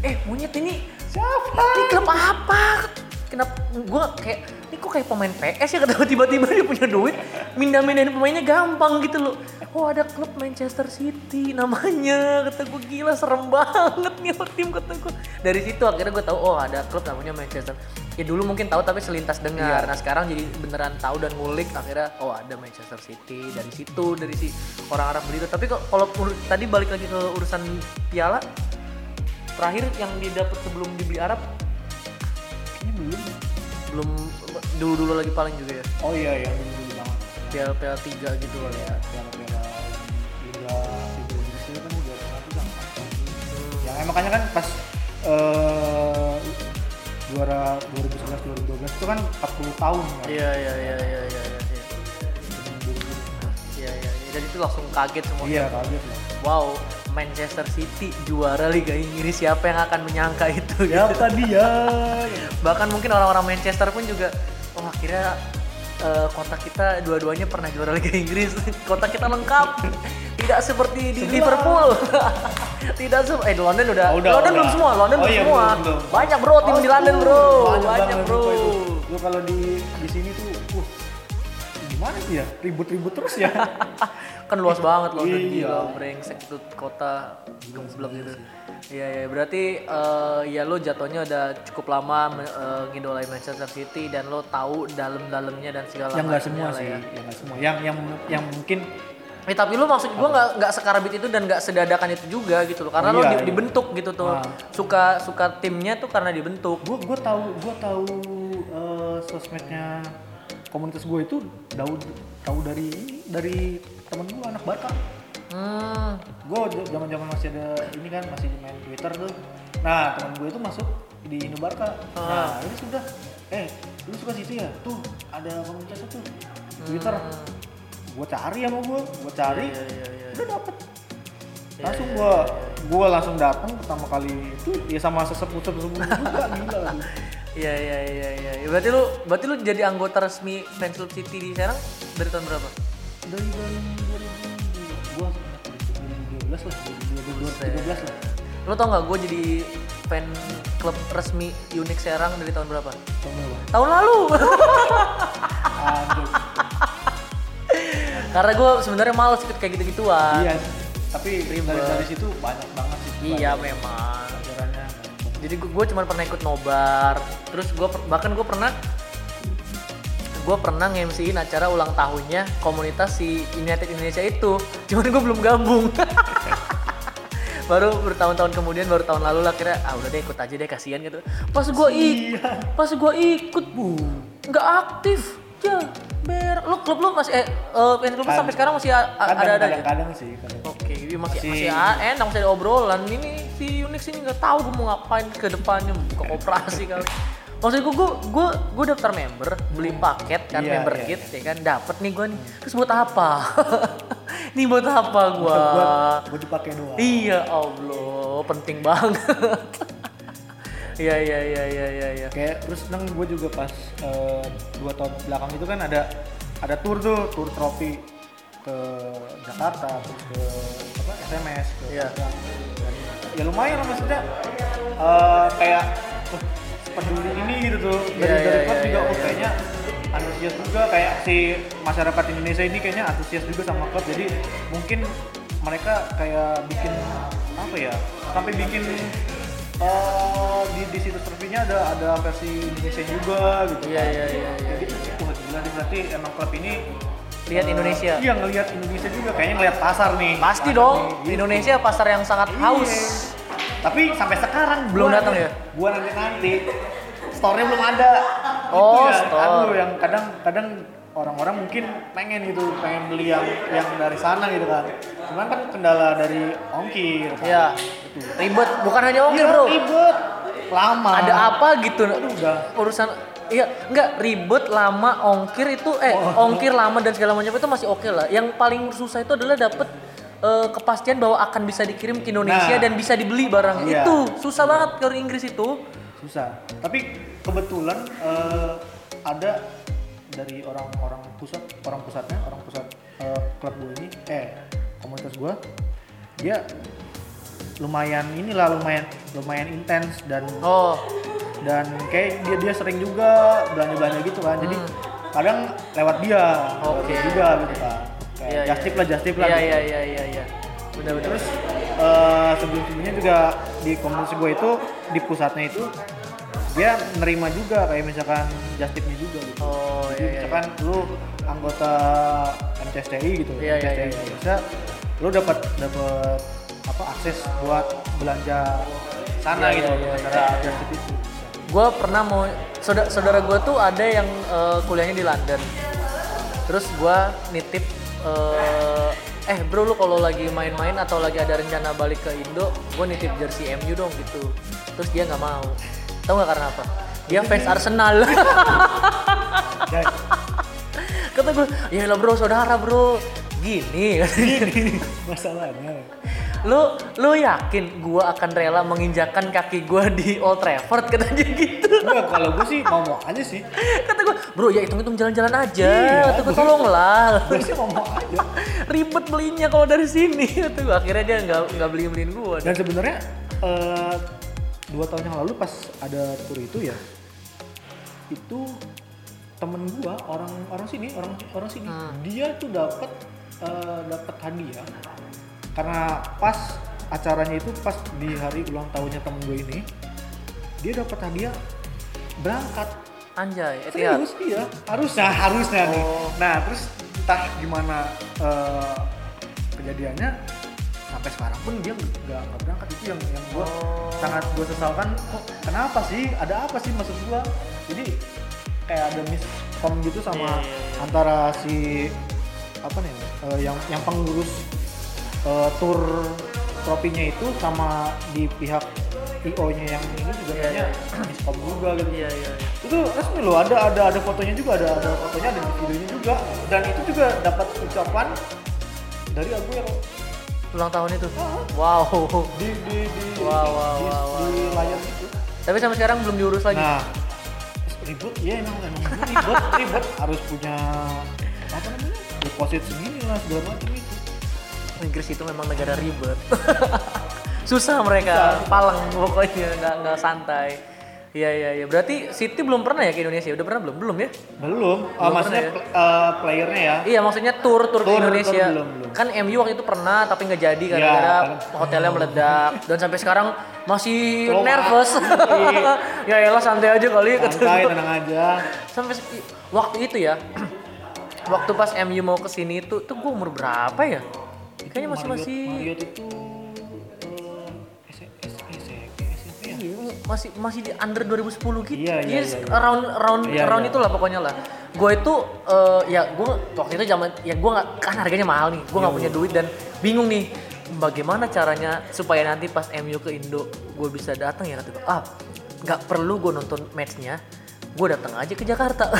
eh monyet ini Siapa? ini klub apa? Kenapa? Gue kayak ini kok kayak pemain PS ya? Kata tiba-tiba dia punya duit mindah-mindahin pemainnya gampang gitu loh. Oh ada klub Manchester City namanya. Kata gue gila serem banget nih tim kata gue dari situ akhirnya gue tahu oh ada klub namanya Manchester. Ya dulu mungkin tahu tapi selintas dengar. Nah sekarang jadi beneran tahu dan ngulik akhirnya oh ada Manchester City. Dari situ dari si orang Arab beli itu tapi kok kalau tadi balik lagi ke urusan piala terakhir yang didapat sebelum dibeli Arab kayaknya belum belum dulu dulu lagi paling juga ya oh iya iya dulu dulu banget piala piala tiga gitu lah ya iya, piala piala tiga liga Indonesia kan juga satu sama hmm. ya makanya kan pas uh, juara 2011 2012 itu kan 40 tahun kan? Iya iya, iya iya iya iya iya iya. Iya iya. Dan itu langsung kaget semua. Iya kaget lah. Wow, Manchester City juara Liga Inggris siapa yang akan menyangka itu Siapa dia? bahkan mungkin orang-orang Manchester pun juga oh akhirnya eh, kota kita dua-duanya pernah juara Liga Inggris kota kita lengkap tidak seperti di Sebelah. Liverpool tidak se eh di London udah, Oh, udah, London udah. belum semua London Oh, belum iya, semua belum, belum. banyak bro tim di London bro banyak, banyak, bro. Lu kalau di di sini tuh, uh, gimana sih ya? Ribut-ribut terus ya. Kan luas banget London Iya. brengsek itu kota gemblek gitu Iya ya berarti eh, ya lo jatuhnya udah cukup lama me- eh, ngidolain Manchester City dan lo tahu dalam-dalamnya dan segala yang nggak semua sih, ya. yang nggak semua. Yang yang yang mungkin Eh tapi lu maksud gua nggak nggak sekarabit itu dan nggak sedadakan itu juga gitu loh. Karena Oh, lo iya, di- iya. dibentuk gitu tuh. Nah. Suka suka timnya tuh karena dibentuk. gue gue tahu gue tahu eh, sosmednya komunitas gue itu tahu tahu dari dari temen gue anak Barca. Hmm. Gue zaman zaman masih ada ini kan masih main Twitter tuh. Nah temen gue itu masuk di Indo Barca. Nah ini sudah eh lu suka situ ya? Tuh ada komunitasnya tuh Twitter. Gue cari sama gue, gue cari, Iya iya iya. udah dapet. Langsung gue gue langsung datang pertama kali itu ya sama sesepuh sesepuh juga gila. Iya iya iya iya. Ya, Berarti lu berarti lu jadi anggota resmi fans club City di sekarang dari tahun berapa? Dari dari 2000 gua 2012 lah 2012 lah Lu tau nggak gue jadi fan klub resmi Unix Serang dari tahun berapa? tahun berapa Tahun lalu. Karena gue sebenarnya males ikut kayak gitu-gituan. iya tapi dari Ribet. dari situ banyak banget sih Iya memang. pelajarannya jadi gue cuma pernah ikut nobar terus gue bahkan gue pernah gue pernah nge-MC-in acara ulang tahunnya komunitas si United Indonesia itu. Cuman gue belum gabung. Baru bertahun-tahun kemudian baru tahun lalu lah kira ah udah deh ikut aja deh kasihan gitu. Pas gue ikut pas gue ikut bu nggak aktif. Ya ber lu klub lu masih eh fans klub lu sampai sekarang masih kadang ada ada kadang, aja? kadang. Sih. Oke, ini masih masih, Masih- enak masih ada obrolan. Ini si Unix ini nggak tahu gue mau ngapain ke depannya, buka koperasi kali. Maksud gue, gue, gue, gue daftar member, beli paket kan, Iya, member iya, kit, ya kan, dapat nih gue nih. Terus buat apa? nih buat apa gue? buat buat dipakai doang Iya Allah, penting banget. Iya iya iya iya iya. iya. kayak terus neng gue juga pas eh, dua tahun belakang itu kan ada ada tour tuh tour trofi ke Jakarta terus ke apa SMS ke Iya. Ya lumayan lah maksudnya eh, kayak uh, peduli ini gitu tuh dari Iya, dari klub iya, juga iya, oh iya. kayaknya antusias juga kayak si masyarakat Indonesia ini kayaknya antusias juga sama klub jadi mungkin mereka kayak bikin apa ya sampai bikin eh, di di situs resminya ada ada versi Indonesia juga gitu Iya iya iya. iya. jadi wah gila nih berarti emang klub ini Lihat eh, Indonesia. iya ngelihat Indonesia juga kayaknya ngelihat pasar nih Pasti Pasar dong, nih, gitu. Indonesia pasar yang sangat haus. Tapi sampai sekarang Belum datang ya? gua nanti nanti store-nya belum ada Oh, Itu ya, store. aduh yang kadang kadang orang-orang mungkin pengen gitu pengen beli yang yang dari sana gitu kan cuman kan kendala dari ongkir kan. Iya. Itu. Ribet, bukan hanya ongkir Iya, bro. ribet lama. ada apa gitu Aduh, udah. urusan iya enggak ribet lama ongkir itu eh Oh. ongkir lama dan segala macam itu masih oke lah yang paling susah itu adalah dapet eh, kepastian bahwa akan bisa dikirim ke Indonesia Nah. dan bisa dibeli barang Iya. itu susah banget kalau Inggris itu susah tapi kebetulan eh, ada dari orang-orang pusat orang pusatnya orang pusat eh, klub gue ini eh komunitas gue dia lumayan inilah lumayan lumayan intens dan oh dan kayak dia dia sering juga belanja belanja gitu kan jadi kadang lewat dia lewat Hmm. Oke. dia juga gitu kan kayak Iya, just iya. tip lah just tip lah iya iya iya iya iya benar benar Terus eh, sebelum-sebelumnya juga di komunitas gue itu di pusatnya itu dia nerima juga kayak misalkan just tipnya juga gitu. oh Jadi iya iya misalkan lu anggota MCSTI gitu, Iya, iya, MCSTI iya, iya. bisa lu dapat dapat apa akses buat belanja sana Iya, gitu iya, iya, antara just tip itu. gue pernah mau saudara saudara gue tuh ada yang eh, kuliahnya di London terus gue nitip eh, eh bro lu kalau lagi main-main atau lagi ada rencana balik ke Indo gue nitip jersey MU dong gitu. Terus dia nggak mau. Tahu nggak karena apa? Dia fans Arsenal. Dan kata gue ya lah bro saudara bro. Gini masalahnya lu lu yakin gue akan rela menginjakan kaki gue di Old Trafford katanya gitu enggak kalau gue sih mau mau aja sih. kata gue bro ya hitung hitung jalan-jalan aja Iya, kata gue tolonglah Gue sih mau mau aja. ribet belinya kalau dari sini kata gue akhirnya dia nggak nggak beli beliin gue Dan sebenarnya eh, dua tahun yang lalu pas ada tour itu ya, itu temen gua orang orang sini orang orang sini Hmm. dia tuh dapat eh, dapat hadiah karena pas acaranya itu pas di hari ulang tahunnya temen gue ini dia dapat hadiah berangkat. Anjay Etihad? Serius? Iya harusnya harusnya nih. Oh. nah terus entah gimana eh, kejadiannya sampai sekarang pun dia nggak berangkat. Itu yang yang gua Oh. sangat gue sesalkan kok kenapa sih? Ada apa sih maksud gua? Jadi kayak ada miskom gitu sama Iya, iya, iya. antara si apa nih eh, yang yang pengurus eh, tour tropinya itu sama di pihak IO-nya yang ini juga Iya, kayaknya iya. miskom juga gitu. Iya iya iya. itu resmi loh ada ada ada fotonya juga ada ada fotonya ada videonya juga. Dan itu juga dapat ucapan dari aku yang ulang tahun itu? Ah. wow. Di di di Wow, wow, di, wow, di layar itu. Tapi sampai sekarang belum diurus lagi? Nah ribet ya emang emang ribet ribet harus punya apa namanya deposit segini lah segala macam Inggris itu memang negara ribet susah mereka palang pokoknya nggak nggak santai Iya iya iya. Berarti City belum pernah ya ke Indonesia? Udah pernah belum? Belum ya? belum, Belum Ah, maksudnya pernah eh, playernya ya Iya maksudnya tour tour ke Tour, Indonesia. tour belum, belum. Kan MU waktu itu pernah tapi nggak jadi gara-gara Ya, kan. hotelnya meledak dan sampai sekarang masih Oh, nervous. ya elah santai aja kali santai tenang aja Sampai waktu itu ya. waktu pas MU mau ke sini itu tuh gue umur berapa ya? Kayaknya masih masih Marriott itu Iya, masih masih di under 2010 gitu. Iya, iya, Yes, iya, iya. around around Iya, around iya. itulah pokoknya lah. Gue itu eh, ya gue waktu itu zaman ya gue nggak kan harganya mahal nih. Gue nggak Iya, punya duit dan bingung nih bagaimana caranya supaya nanti pas MU ke Indo gue bisa datang ya gue. Ah, nggak perlu gue nonton matchnya. Gue datang aja ke Jakarta.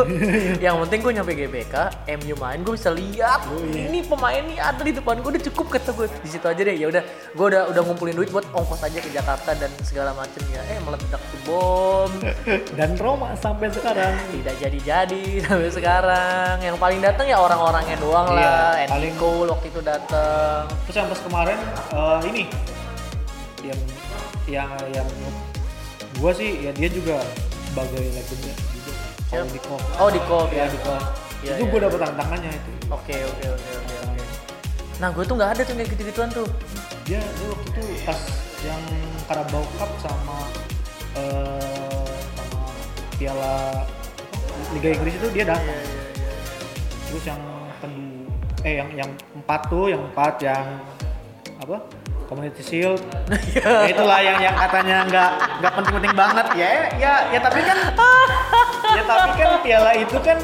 Yang penting gue nyampe GBK, MU main, gue bisa lihat. Oh, iya. Ini pemain nih ada di depan gue udah cukup kata gue. Di situ aja deh. Ya udah, gue udah udah ngumpulin duit buat ongkos aja ke Jakarta dan segala macemnya. Eh meledak tuh bom. dan Roma sampai sekarang Tidak jadi-jadi sampai sekarang. Yang paling datang ya orang-orangnya doang lah. Iya, Andy paling- Cole waktu itu datang. terus yang pas kemarin eh, ini yang yang yang gua sih ya dia juga sebagai legenda juga Siapa? kalau di Kop Oh di Cole ya ya. di Iya, itu iya. gua dapet tantangannya itu Oke oke oke oke oke. Nah gue tuh nggak ada tuh kayak gitu-gituan tuh. dia dia waktu itu pas yang Carabao Cup sama eh sama Piala Liga Inggris itu dia datang Iya iya iya. terus yang kedua eh yang yang empat tuh yang empat yang apa community shield. Ya itulah yang yang katanya nggak nggak penting-penting banget. Ya ya ya tapi kan ya tapi kan piala itu kan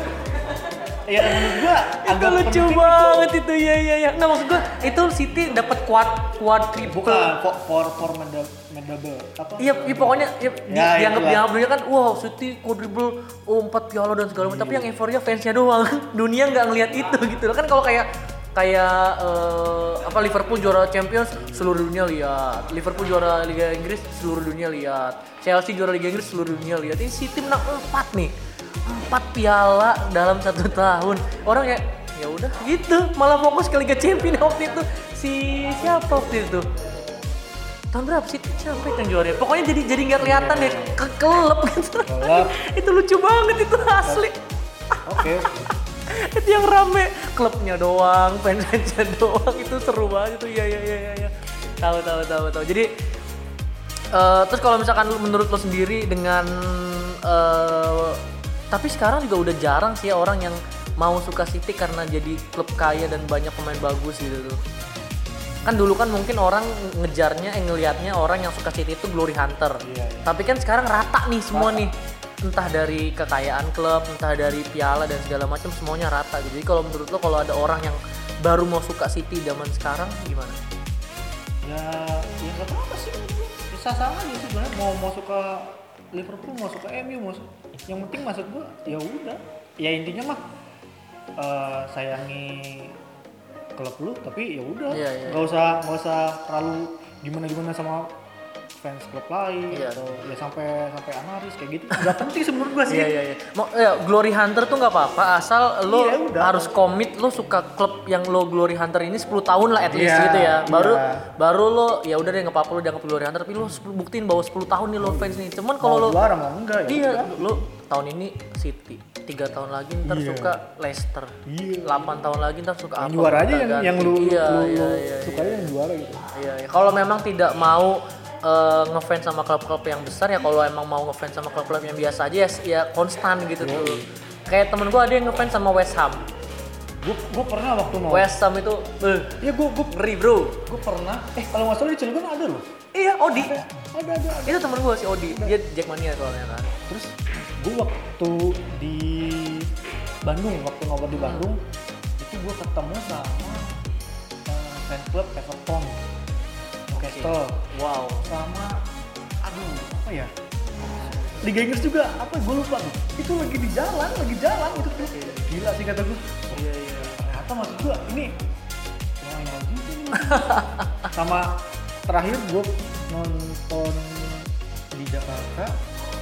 ya menurut gua itu agak lucu banget itu ya ya ya. Nah maksud gua itu City dapat quad quad triple. Bukan for for, for medal medable apa? Iya, iya pokoknya ya, Ya, dianggap dianggap dunia kan, wow City quadruple oh, empat piala dan segala macam. Tapi yang euforia fansnya doang, dunia nggak ngelihat itu gitu. Loh kan kalau kayak kayak eh, apa Liverpool juara Champions seluruh dunia lihat, Liverpool juara Liga Inggris seluruh dunia lihat, Chelsea juara Liga Inggris seluruh dunia lihat. Ini City menang empat nih, empat piala dalam satu tahun. Orang ya ya udah gitu, malah fokus ke Liga Champions waktu itu. Si siapa waktu itu? tahun berapa sih? Siapa yang juara pokoknya jadi jadi nggak kelihatan deh. Ke klub gitu. Itu lucu banget itu asli. Oke itu yang rame. Klubnya doang fansnya doang. Itu seru banget itu. Ya ya ya ya ya tahu tahu tahu tahu. Jadi eh, terus kalau misalkan menurut lo sendiri dengan eh, tapi sekarang juga udah jarang sih ya orang yang mau suka City karena jadi klub kaya dan banyak pemain bagus gitu tuh. Kan dulu kan mungkin orang ngejarnya eh ngelihatnya orang yang suka City itu glory hunter. Iya, iya. tapi kan sekarang rata nih semua nih entah dari kekayaan klub entah dari piala dan segala macam semuanya rata gitu. Jadi kalau menurut lo kalau ada orang yang baru mau suka City zaman sekarang gimana? Ya ya nggak apa-apa sih. Bisa sama aja sih sebenarnya. Mau mau suka Liverpool mau suka MU mau su- yang penting maksud gua ya udah. Ya intinya mah eh, sayangi klub lu tapi ya udah. Iya, iya. nggak usah nggak usah terlalu gimana gimana sama fans klub lain Iya. atau ya sampai sampai anarkis kayak gitu nggak penting menurut gua sih Iya iya iya. Mau ya, glory hunter tuh nggak apa-apa asal lo Iya, udah. harus komit lo suka klub yang lo glory hunter ini 10 tahun lah at least Iya, gitu ya. Baru iya. baru lo ya udah deh nggak apa-apa lo dianggap glory hunter tapi lo 10 buktiin bahwa 10 tahun nih lo fans nih. Cuman kalau lo juara mau enggak ya Iya, udah. lo tahun ini City, tiga tahun lagi ntar Iya. suka Leicester, Iya. 8 tahun lagi ntar suka yang apa? juara aja yang yang lu, iya, lu, iya, lu iya, sukanya yang juara gitu Iya, iya. Kalau memang tidak mau eh, ngefans sama klub-klub yang besar ya kalau emang mau ngefans sama klub-klub yang biasa aja ya, ya konstan gitu tuh. Kayak temen gua ada yang ngefans sama West Ham. gua gua pernah waktu mau West Ham itu, eh, ya gua gua ngeri bro. gua pernah eh kalau nggak salah di Cilegon ada loh Iya, Odi. ada ada ada Itu temen gua si Odi. Dia Jackmania soalnya kan. terus gue waktu di Bandung waktu ngobrol di Bandung itu gue ketemu sama uh, fan club Everton Newcastle Wow. sama aduh apa ya? Liga Inggris juga apa gue lupa tuh. Itu lagi di jalan lagi jalan itu tuh. Gila sih kata gue Iya, iya. ternyata maksud gue ini. Juga nih. sama terakhir gue nonton di Jakarta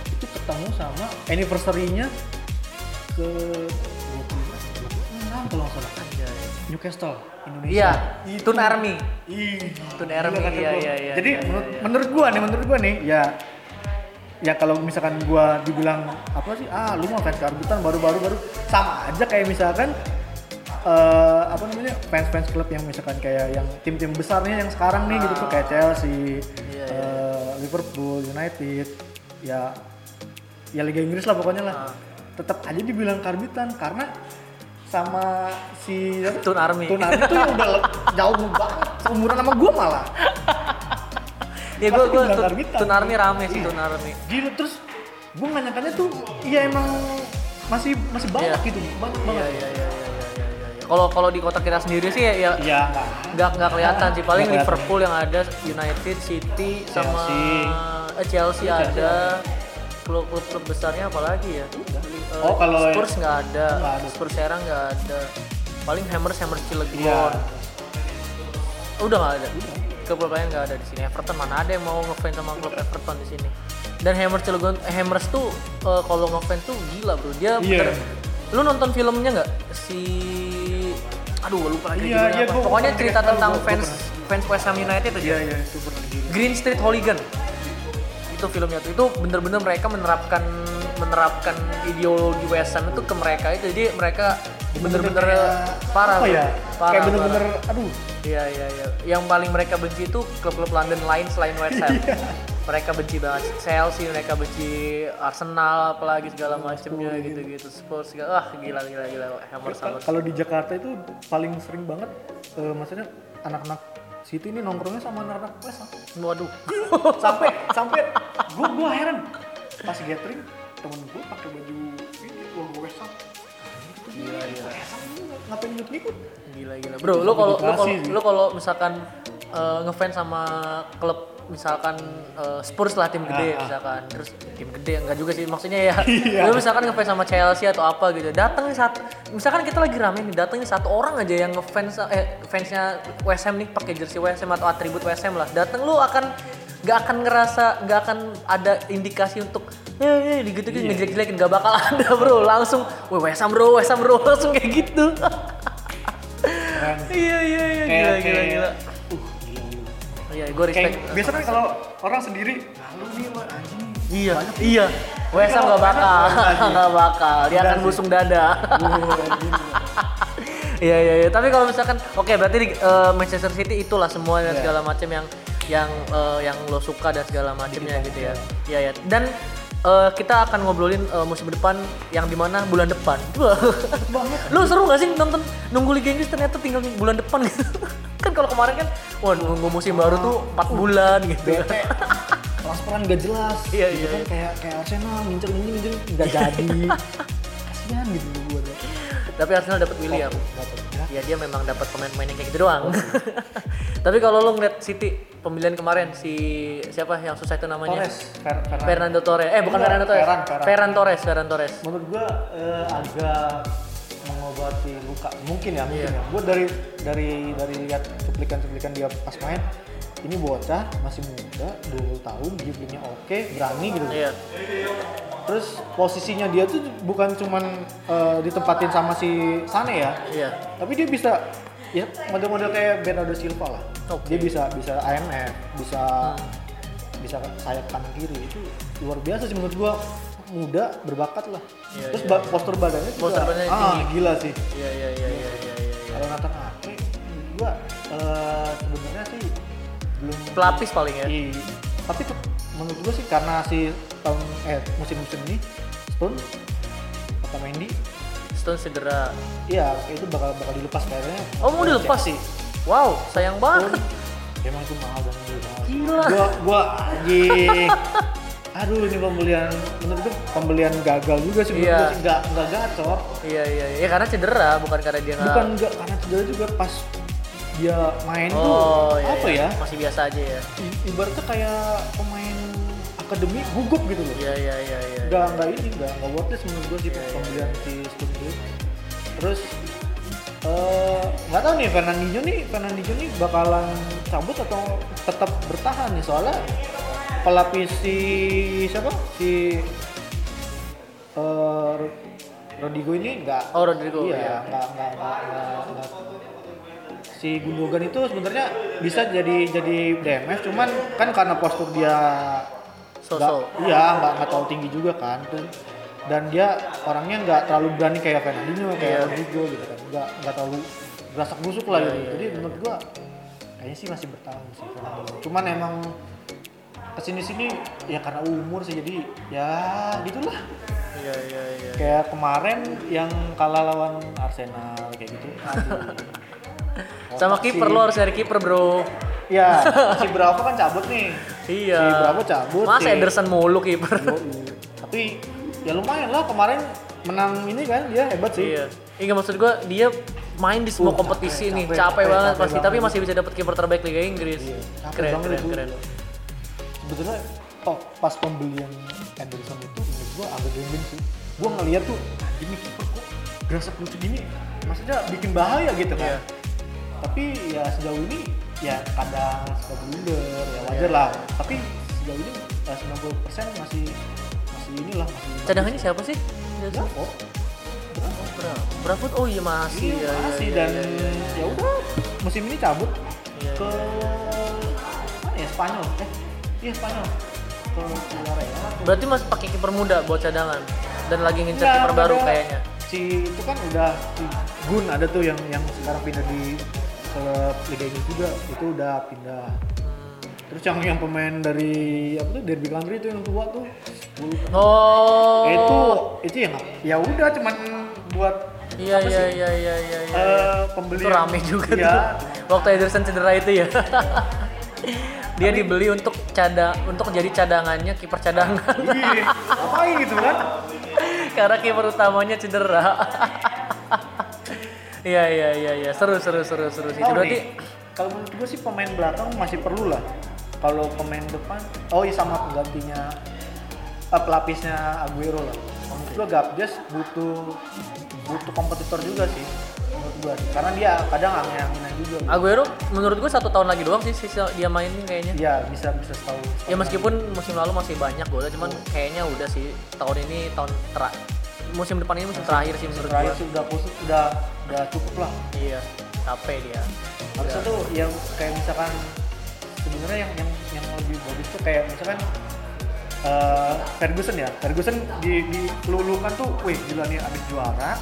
itu ketemu sama anniversary-nya ke 26 kalau nggak salah. Anjay. Newcastle Indonesia Iya, Itu- Tun Army. Ih, Tun Army, kata iya, gua. iya, iya, Jadi iya, menurut, iya. menurut gua nih, menurut gua nih, ya ya kalau misalkan gua dibilang apa sih, ah lu mau fans karbutan baru-baru baru sama aja kayak misalkan eh apa namanya fans-fans klub yang misalkan kayak yang tim-tim besarnya yang sekarang nih gitu tuh kayak Chelsea, Iya, eh, Liverpool, United, ya ya Liga Inggris lah pokoknya lah. Ah. Tetap aja dibilang karbitan karena sama si Tun Army. Tun Army tuh yang udah jauh banget seumuran sama gue malah Ya gua dibilang Tun. Tun Army rame sih Iya. Tun Army. gila terus gue nggak nyangkanya tuh iya emang masih masih banyak Iya. gitu banyak Iya, banget iya, iya, iya, iya, iya, iya. Kalau kalau di kota kita sendiri sih ya, ya iya nggak nggak kelihatan sih paling kelihatan. Liverpool yang ada United City sama Chelsea. eh, Chelsea, Chelsea ada klub klub klub besarnya apalagi ya Eh, Oh, kalau- Spurs nggak ada. Ada. Spurs Serang nggak ada. Paling Hammers Hammers Cilegon. Iya. Udah nggak ada. Klub klub lain nggak ada di sini. Everton mana ada yang mau ngefans sama klub Everton di sini. Dan Hammers Cilegon eh, Hammers tuh eh, kalau ngefans tuh gila bro. Dia Iya. bener- lu nonton filmnya nggak? Si aduh lupa lagi Iya, iya, apa. pokoknya gua cerita tentang gua- gua fans fans West Ham United aja. Iya iya itu Green Street Hooligan. Itu filmnya tuh. Itu bener-bener mereka menerapkan menerapkan ideologi West Ham itu ke mereka itu. Jadi mereka bener-bener parah apa ya parah kayak bener-bener aduh. Iya iya iya. Yang paling mereka benci itu klub-klub London lain selain West Ham. Iya. mereka benci banget Chelsea mereka benci Arsenal apalagi segala macamnya gitu-gitu. Spurs segala ah gila gila gila. Hammers Hammers kalau di Jakarta itu paling sering banget eh, maksudnya anak-anak City ini nongkrongnya sama anak-anak West Ham. waduh. Sampai sampai gua gua heran pas gathering temen gua pakai baju ini logo West Ham Gila gila. ngapain ngikut-ngikut Gila gila. Bro, lu kalau lu kalau misalkan eh, ngefans sama klub misalkan eh, Spurs lah tim gede Ah, ah. misalkan terus tim gede enggak juga sih maksudnya ya Iya. lu misalkan ngefans sama Chelsea atau apa gitu datang nih satu misalkan kita lagi rame nih datang nih satu orang aja yang ngefans eh fansnya West Ham nih pakai jersey West Ham atau atribut West Ham lah datang lu akan nggak akan ngerasa nggak akan ada indikasi untuk eh, eh gitu gitu ngejelek-jelekin nggak bakal ada bro. Langsung wah West Ham bro West Ham bro. Langsung kayak gitu. Iya iya iya gila gila gila. uh gila iya gue kayak respect. Biasanya kan kalau orang sendiri "Ah, lu nih anjing iya iya. West Ham nggak bakal. Nggak bakal. Dia akan busung dada. Iya iya iya. Tapi kalau misalkan oke berarti di eh, Manchester City itulah semua dan Iya. segala macam yang yang eh, yang lo suka dan segala macamnya gitu ya. Iya ya. Dan eh, kita akan ngobrolin eh, musim depan yang di mana bulan depan. Lu seru gak sih nonton nunggu Liga Inggris ternyata tinggal bulan depan gitu? kan kalau kemarin kan wah nunggu musim baru tuh 4 bulan gitu. Transferan gak jelas. Iya, gitu iya, kan kayak kayak Arsenal ngincer ini ngincer nggak jadi. Kasihan gitu gue Tapi Arsenal dapat William. Dapet, ya. Dia memang dapat pemain-pemain yang kayak gitu doang. Tapi kalau lo ngeliat City pemilihan kemarin si siapa yang susah itu namanya? Torres Fer Ferran. Fernando Torres. Eh bukan Enggak, Fernando Torres. Ferran, Ferran. Ferran Torres, Ferran Torres. menurut gua eh, agak mengobati luka mungkin ya mungkin Iya. ya gua dari dari dari lihat cuplikan-cuplikan dia pas main ini bocah masih muda 20 tahun driblingnya oke berani gitu Iya. terus posisinya dia tuh bukan cuman eh, ditempatin sama si Sane ya Iya. tapi dia bisa ya model-model kayak Bernardo Silva lah Oke. dia bisa bisa IMF bisa bisa sayap kanan kiri itu luar biasa sih menurut gua muda berbakat lah Iya, terus iya. ba- postur badannya juga Postur badannya ah tinggi. gila sih Iya iya iya iya iya. iya. kalau Nathan Ake gua eh, sebenarnya sih belum Pelapis paling ya. Iya. tapi tuh menurut gua sih karena si tahun eh musim-musim ini Stone atau Mendy Stone cedera. iya itu bakal bakal dilepas kayaknya Oh mau dilepas sih? Wow, sayang banget. emang itu mahal mahal. Gila. Gua gua anjing. Aduh ini pembelian menurut gue pembelian gagal juga sih menurut Iya. nggak nggak gacor. Iya iya iya karena cedera bukan karena dia nggak. Bukan nggak karena cedera juga pas dia main Oh tuh iya, apa iya. ya? Masih biasa aja ya. I- Ibaratnya kayak pemain akademi gugup gitu loh. Iya iya iya iya. Nggak nggak ini nggak nggak worth it menurut gue sih Iya, iya, pembelian si Stone itu. Terus eh, nggak tahu nih Fernandinho nih Fernandinho nih bakalan cabut atau tetap bertahan nih soalnya pelapis si siapa si eh, Rodrigo ini nggak Oh Rodrigo. iya iya. nggak nggak nggak- nggak- si Gundogan itu sebenarnya bisa jadi jadi DMF cuman kan karena postur dia So-so. nggak- iya nggak nggak terlalu tinggi juga kan dan, dan dia orangnya nggak terlalu berani kayak Fernandinho kayak Iya. Rodrigo gitu kan nggak nggak terlalu berasak busuk lah Iya, gitu iya, jadi iya. menurut gua kayaknya sih masih bertahan sih Fernandinho cuman emang ke sini sini ya karena umur sih jadi ya gitulah Iya iya iya. kayak kemarin yang kalah lawan Arsenal kayak gitu aduh. Sama Otak kiper lo harus dari kiper bro. ya si Bravo kan cabut nih Iya. si Bravo cabut Mas si- Ederson mulu kiper. Yoi. tapi ya lumayan lah kemarin menang ini kan dia hebat sih Iya. Iya maksud gua dia main di semua Uh, kompetisi capek, nih, capek, capek, capek, banget capek pasti, banget. tapi masih bisa dapat kiper terbaik Liga Inggris. Iya, capek keren, banget keren, itu. keren. sebetulnya oh pas pembelian Anderson itu menurut gua agak gembeng sih gua ngeliat tuh ini kiper kok gerasak lucu gini maksudnya bikin bahaya gitu kan Iya. Tapi ya sejauh ini ya kadang suka blunder ya wajar Iya. lah tapi sejauh ini ya 90% masih masih inilah masih Cadangannya siapa sih? Bravo Bravo. Bravo. Oh iya masih. iya, ya, masih ya, dan ya, ya, ya. ya udah musim ini cabut Iya, ke mana ya Spanyol eh iya Spanyol ke Villarreal Berarti masih pakai kiper muda buat cadangan dan lagi ngincer kiper baru kayaknya. si itu kan udah si Gun ada tuh yang yang sekarang pindah di ke Liga Inggris juga itu udah pindah terus yang yang pemain dari apa tuh Derby County itu yang tua tuh. Oh. itu itu yang ya udah cuman buat Iya apa iya sih? iya iya iya. iya. eh, pembelian itu rame juga Iya, tuh. Waktu Ederson cedera itu ya. Dia dibeli untuk cadang untuk jadi cadangannya kiper cadangan. iya ngapain gitu kan Karena kiper utamanya cedera. Iya iya iya iya seru seru seru seru sih. Oh, berarti kalau menurut gue sih pemain belakang masih perlu lah. Kalau pemain depan, oh iya sama penggantinya eh, pelapisnya Aguero lah. Menurut gue Gabdes butuh butuh kompetitor juga sih menurut gue sih. Karena dia kadang angin-anginan juga. Aguero menurut gue satu tahun lagi doang sih sisa dia mainin kayaknya. Iya bisa bisa tahu. Ya meskipun musim lalu masih banyak golnya, cuman kayaknya udah sih tahun ini tahun terakhir musim depan ini musim terakhir sih menurut terakhir sih udah khusus udah udah cukup lah. Iya, capek dia. Harusnya tuh yang kayak misalkan sebenarnya yang yang yang lebih bagus tuh kayak misalkan eh, Ferguson ya. Ferguson di dilulukan tuh, wih gila nih abis juara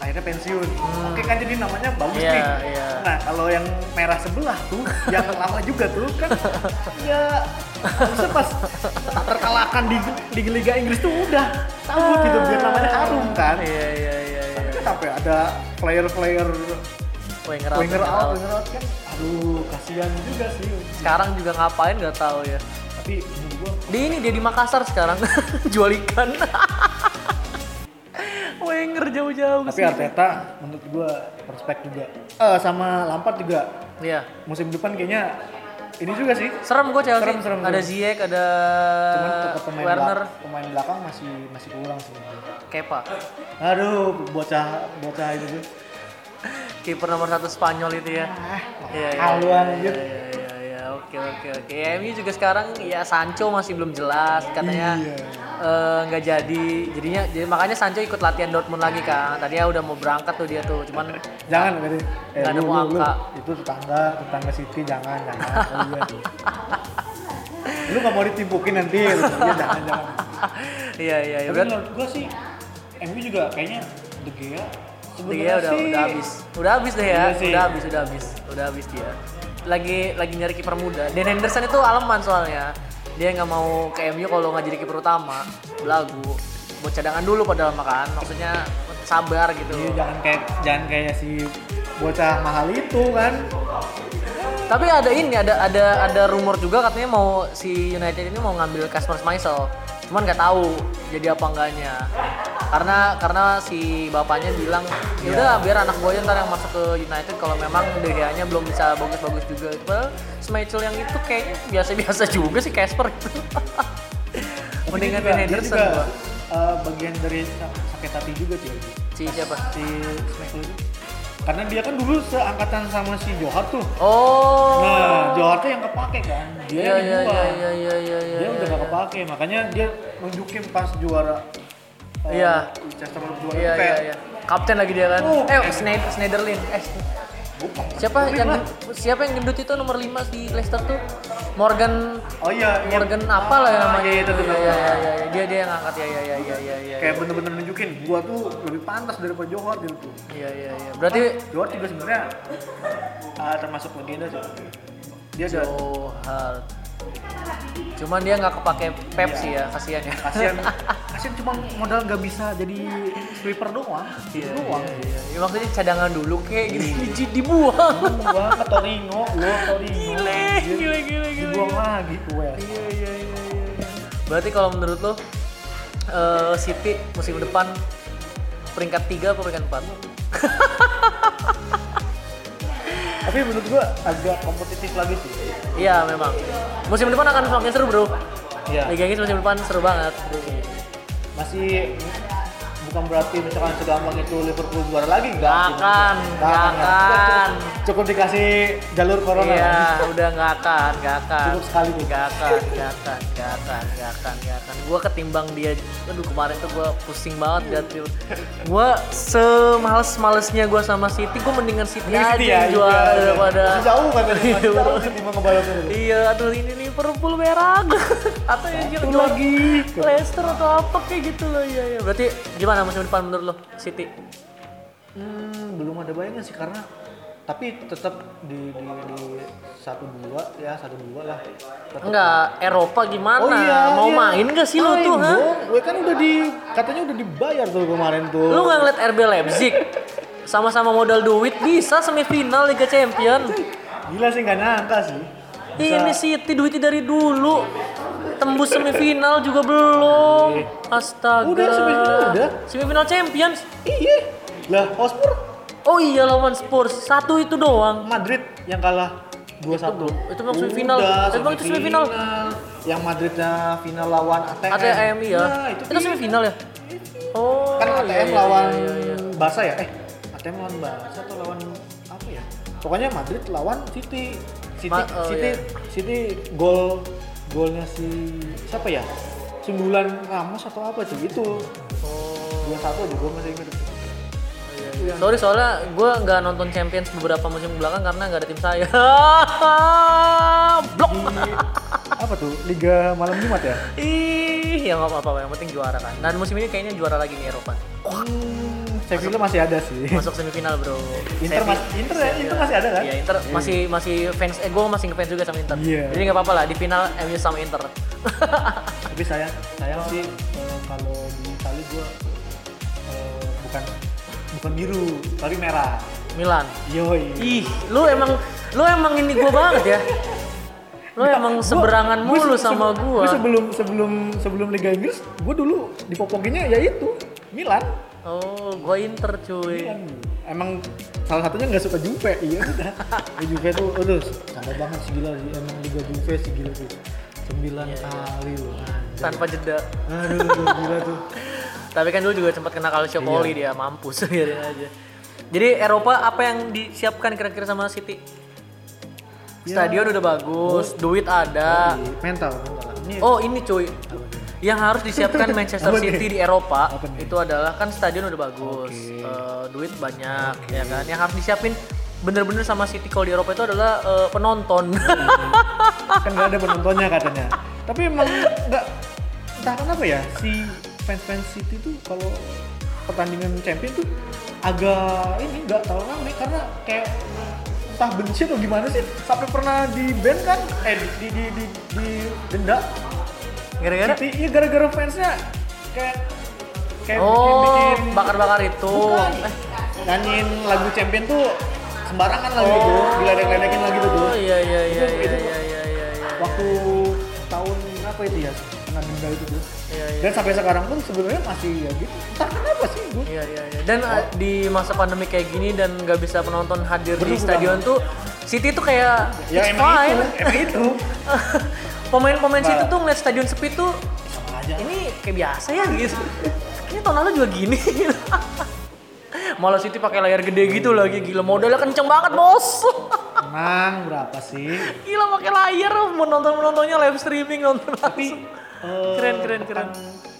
akhirnya pensiun. Oke kan jadi namanya bagus Hmm. Iya, nih. iya. Nah kalau yang merah sebelah tuh, yang lama juga tuh kan ya harusnya pas terkalahkan di, di Liga Inggris tuh udah cabut gitu biar namanya harum kan. Iya iya iya iya. Tapi ada player-player Wenger out, winger out, winger out kan aduh kasihan juga sih Sekarang juga ngapain nggak tahu ya. tapi gua Di ini dia di Makassar sekarang jual ikan. Wenger jauh-jauh tapi. Arteta menurut gua prospek juga eh sama Lampard juga Iya. musim depan kayaknya ini juga sih Serem gue Chelsea. Serem, serem, ada. Ziyech, ada cuman pemain Werner, belak- pemain belakang masih masih kurang sih Kepa. aduh bocah bocah itu tuh Kiper nomor satu Spanyol itu ya. Iya iya. haluan iya, aja iya, iya, iya. Oke oke oke. Ya, MU juga sekarang ya Sancho masih belum jelas katanya Iya. eh, nggak jadi. Jadinya jadi makanya Sancho ikut latihan Dortmund lagi kan. Tadinya udah mau berangkat tuh dia tuh. Cuman jangan berarti eh, ada lu, mau lu, lu, itu tetangga tetangga City jangan jangan Oh, iya. lu nggak mau ditimpukin nanti. Ya, jangan jangan iya iya iya. Tapi menurut gua sih MU juga kayaknya De Gea dia udah sih- udah habis. Udah habis deh ya. Iya. Udah habis, udah habis. Udah habis dia. Lagi lagi nyari kiper muda. Dan Henderson itu aleman soalnya. Dia nggak mau ke MU kalau nggak jadi kiper utama. Belagu. Buat cadangan dulu padahal makan. Maksudnya sabar gitu. Iya, jangan kayak jangan kayak si bocah mahal itu kan. Tapi ada ini, ada ada ada rumor juga katanya mau si United ini mau ngambil Kasper Schmeichel. Cuman nggak tahu jadi apa enggaknya. Karena karena si bapaknya bilang ya udah biar anak gue ntar yang masuk ke United kalau memang De Gea-nya belum bisa bagus-bagus juga. Padahal Schmeichel yang itu kayaknya biasa-biasa juga sih Kasper itu. Mendingan Ben Henderson juga, gua. eh, bagian dari sa- sakit hati juga sih Si siapa? si Schmeichel itu. Karena dia kan dulu seangkatan sama si Johar tuh. Oh. Nah, Johar tuh yang kepake kan. Dia Iya yang iya dibuang. iya iya iya iya. Dia iya, udah iya. gak kepake, makanya dia nunjukin pas juara Iya. Leicester juara Iya iya iya. Kapten lagi dia kan. Oh, eh eh. Schneider, Schneiderlin. Eh bukan. siapa yang siapa yang gendut itu nomor 5 di Leicester tuh? Morgan Oh iya, iya. Morgan apa lah ya namanya Iya, itu. Iya iya iya iya. dia dia yang angkat ya ya ya ya ya ya. Kayak bener-bener nunjukin gua tuh lebih pantas daripada Johar gitu tuh. Iya iya iya. Berarti Johar juga sebenarnya ah, termasuk legenda sih. Dia Johar. Cuman dia nggak kepake Pep sih ya, kasihan ya. kasihan kasihan cuma modal nggak bisa jadi sweeper doang. Iya, doang. iya, iya. Ya, maksudnya cadangan dulu kayak gitu di- dibuang. Gua ke Torino, gua Torino. Gile, anjir. gile, gile, gile. Dibuang lagi gue. Iya iya iya iya. Berarti kalau menurut lo eh, City musim depan peringkat 3 apa peringkat 4? Tapi menurut gua agak kompetitif lagi sih. Iya memang. Musim depan akan semakin seru bro. Iya. Liga Inggris musim depan seru banget. Masih bukan berarti misalkan segampang itu Liverpool juara lagi enggak? Gak akan, gak akan. Cukup, cukup dikasih jalur corona. Iya, udah nggak akan, nggak akan. Cukup sekali tuh. Nggak akan, nggak akan, nggak akan, nggak akan, nggak akan. Gue ketimbang dia, aduh kemarin tuh gue pusing banget dia. Gue semales-malesnya gue sama City, gue mendingan City aja City yang juara iya, iya. daripada. Masih jauh kan Iya. Iya, aduh ini Liverpool merah. Atau yang lagi. Leicester atau apa kayak gitu loh, iya iya. Berarti gimana musim depan menurut lo City? Hmm, belum ada bayangan sih karena tapi tetap di di di satu dua ya satu dua lah. Tetap- Enggak, Eropa gimana? Oh iya, Mau iya. main gak sih lo tuh, ha? Gue kan udah di katanya udah dibayar tuh kemarin tuh. Lu nggak ngeliat RB Leipzig? Sama-sama modal duit bisa semifinal Liga Champion. Gila sih nggak nyangka sih. Ini City duitnya dari dulu. Tembus semifinal juga belum. Astaga. Udah, semifinal udah. Semifinal Champions. Iya. Lah, Hotspur Oh iya lawan Spurs. Satu itu doang. Madrid yang kalah 2-1. belum. Itu memang semifinal. Udah, Itu itu semifinal. Yang Madridnya final lawan ATM. ATM ya. Nah, itu, itu semifinal ya? Oh. kan ATM iya, iya, lawan iya, iya. Barca ya? Eh, ATM lawan Barca atau lawan apa ya? Pokoknya Madrid lawan City. City, Ma- oh, City, iya. City gol golnya si siapa ya? Sundulan Ramos atau apa sih itu? Oh. Dua satu aja gue masih ingat. Iya. Sorry soalnya gue nggak nonton Champions beberapa musim belakang karena nggak ada tim saya. Blok. Di apa tuh? Liga malam Jumat ya? Ih, ya nggak apa-apa, yang penting juara kan. Dan musim ini kayaknya juara lagi nih Eropa. Hmm, Sevilla masih ada sih. Masuk semifinal bro. Inter, mas, Inter ya, Inter masih ada kan? Iya Inter masih masih fans, eh gue masih ngefans juga sama Inter. Iya. Jadi nggak apa-apa lah di final MU sama Inter. Tapi sayang, sayang sih eh, kalau di Itali gue bukan bukan biru, tapi merah. Milan. Yoi. Ih, lu emang lu emang ini gue banget ya. Lu emang seberangan Gua- mulu gua sama se- gue. gua sebelum sebelum sebelum Liga Inggris, gue dulu dipopokinnya ya itu Milan. Oh, gue Inter cuy. Milan. Emang salah satunya nggak suka Juve, iya udah. Ya, Juve tuh, aduh, sampai banget sih gila sih. Emang Liga Juve sih gila tuh. Sembilan Iya, iya. kali loh. Tanpa jeda. Aduh, gila tuh. Tapi kan dulu juga sempat kena calciopoli dia, mampus biarin aja. Jadi Eropa apa yang disiapkan kira-kira sama City? Ya. Stadion udah bagus, duit ada. Mental, mental. Ini Oh ini cuy, yang harus disiapkan Manchester? City di Eropa itu adalah kan stadion udah bagus, Oke. eh, duit banyak, ya kan. Yang harus disiapin bener-bener sama City kalau di Eropa itu adalah eh, penonton. kan nggak ada penontonnya katanya. Tapi emang nggak entah kenapa ya si fans-fans City tuh kalau pertandingan champion tuh agak ini nggak terlalu rame karena kayak entah benci atau gimana sih sampai pernah di ban kan eh di di di, di, di denda Gara-gara iya gara-gara fansnya kayak kayak oh bikin-bikin bakar-bakar itu. Bukan. Eh, nyanyiin lagu champion tuh sembarangan lagi gitu diledek-ledekin lagi tuh tuh Oh iya iya iya Itu- iya iya iya iya. iya. waktu tahun apa itu ya kena denda itu tuh Iya, iya. dan sampai sekarang pun sebenarnya masih ya gitu entah kenapa sih gue Iya iya iya. Dan uh, di masa pandemi kayak gini dan nggak bisa penonton hadir di Bener, stadion tuh City tuh kayak ya it's emang fine. itu emang itu Pemain-pemain City tuh ngeliat stadion sepi tuh sama aja ini kayak biasa ya gitu. Ini tahun lalu juga gini. Malah City pakai layar gede gitu lagi gila modalnya kenceng banget bos. emang berapa sih gila pakai layar mau nonton penontonnya live streaming nonton. tapi eh, Keren, keren, keren.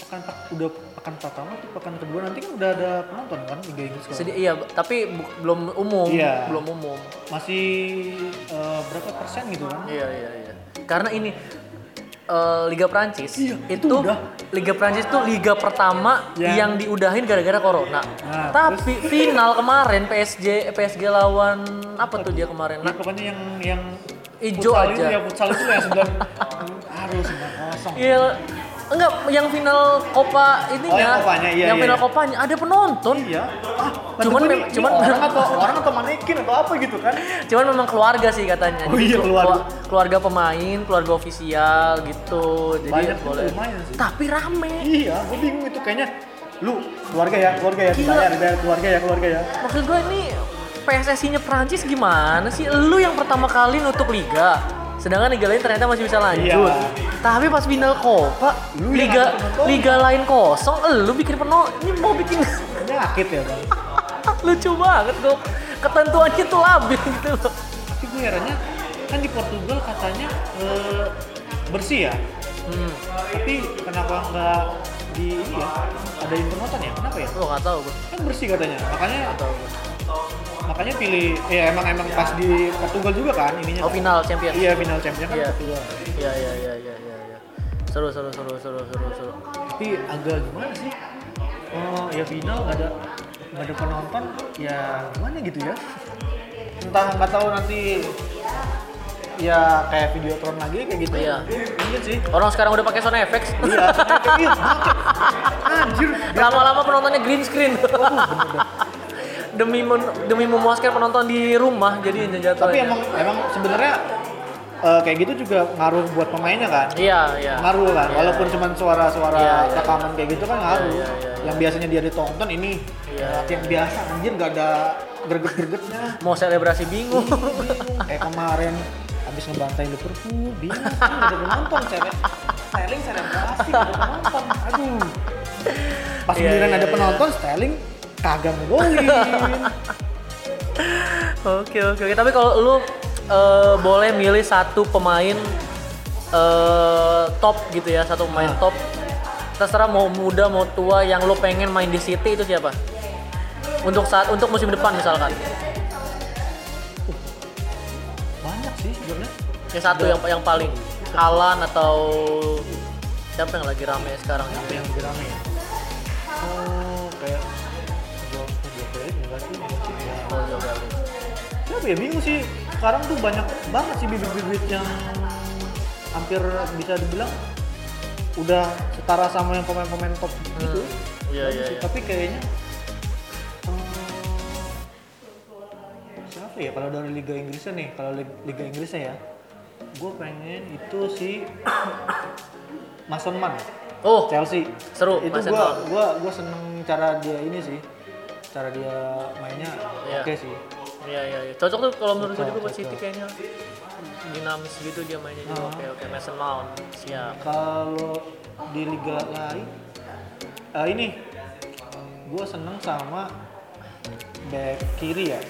pekan, pekan udah pekan pertama tuh pekan kedua nanti kan udah ada penonton kan Liga Inggris. Sedih, iya, tapi bu- belum umum, Iya. belum umum. masih eh, berapa persen gitu kan Iya iya iya. Karena ini eh, Liga Prancis Iya, itu, itu udah. Liga Prancis itu liga pertama Yang- yang diudahin gara-gara corona. Nah, Tapi final kemarin PSG PSG lawan apa tuh dia kemarin? Nah, pokoknya yang yang futsal aja. itu ya futsal itu yang kosong iya enggak yang final Copa ininya. Oh, yang Copanya, iya, yang iya, final iya. Copanya ada penonton. iya ah Cuman cuman mem- cuman cuman- orang atau orang atau manekin atau apa gitu kan Cuman memang keluarga sih katanya. Oh iya, kelu- keluarga. kelu- keluarga pemain, keluarga ofisial gitu. Jadi Banyak boleh. sih. Tapi rame. iya gue bingung itu kayaknya lu keluarga ya keluarga ya dibayar dibayar keluarga ya keluarga ya Maksud gue ini PSSI-nya Prancis gimana sih? Lu yang pertama kali nutup liga. Sedangkan liga lain ternyata masih bisa lanjut. Iya. Tapi pas final Copa, Lu liga liga lain kosong, lu bikin penuh. Ini mau bikin penyakit ya bang lucu banget gue. Ketentuannya tuh labil gitu loh. tapi gue herannya kan di Portugal katanya eh, bersih ya Hmm, tapi kenapa nggak di ini ya ada yang penonton ya kenapa ya lu nggak tahu gue. kan bersih katanya makanya Nggak tahu gue. Makanya pilih ya emang emang pas di Portugal juga kan ininya Oh final champion. iya final champion kan Iya. Portugal Iya iya iya iya iya. iya. Seru seru seru seru seru seru. tapi agak gimana sih oh ya final nggak ada nggak ada penonton ya gimana gitu ya entah nggak tahu nanti ya kayak videotron lagi kayak gitu Iya. mungkin sih Orang sekarang udah pakai sound effects. iya iya anjir Lama-lama penontonnya green screen. Demi men- demi memuaskan penonton di rumah jadi jatuh. tapi emang emang sebenarnya eh, kayak gitu juga ngaruh buat pemainnya kan iya iya. ngaruh kan Iya, walaupun iya. cuma suara-suara Iya, iya. rekaman kayak gitu kan ngaruh Iya, iya, iya, yang biasanya dia ditonton ini Iya, latihan biasa anjir nggak ada greget-gregetnya mau selebrasi bingung bingung kayak kemarin habis ngebantai Liverpool bingung ada penonton cewek styling selebrasi ada penonton aduh pas Iya, giliran iya, ada iya. penonton styling kagak ngegolin Oke oke oke. Tapi kalau lu eh, boleh milih satu pemain eh, top gitu ya, satu pemain Ah. top. Terserah mau muda mau tua yang lu pengen main di City itu siapa? Untuk saat untuk musim depan misalkan. banyak sih sebenarnya Yang satu yang yang paling Alan atau siapa yang lagi rame sekarang apa gitu yang lebih rame ya oh kayak mungkin ya? Siapa bingung sih. Sekarang tuh banyak banget sih bibit-bibit yang hampir bisa dibilang udah setara sama yang pemain-pemain top gitu. Iya iya. iya. tapi kayaknya eh, siapa ya kalau dari Liga Inggrisnya nih? Kalau Lig- Liga Inggrisnya ya. Gue pengen itu si Mason Mount. Oh, Chelsea. seru, itu Mount. gua gua seneng cara dia ini sih cara dia mainnya Iya. oke sih Iya iya iya. Cocok tuh kalau menurut gue juga buat City kayaknya. Dinamis gitu dia mainnya juga. Ah. Oke oke. Mason Mount. Siap. kalau di liga lain eh, ini gua seneng sama back kiri ya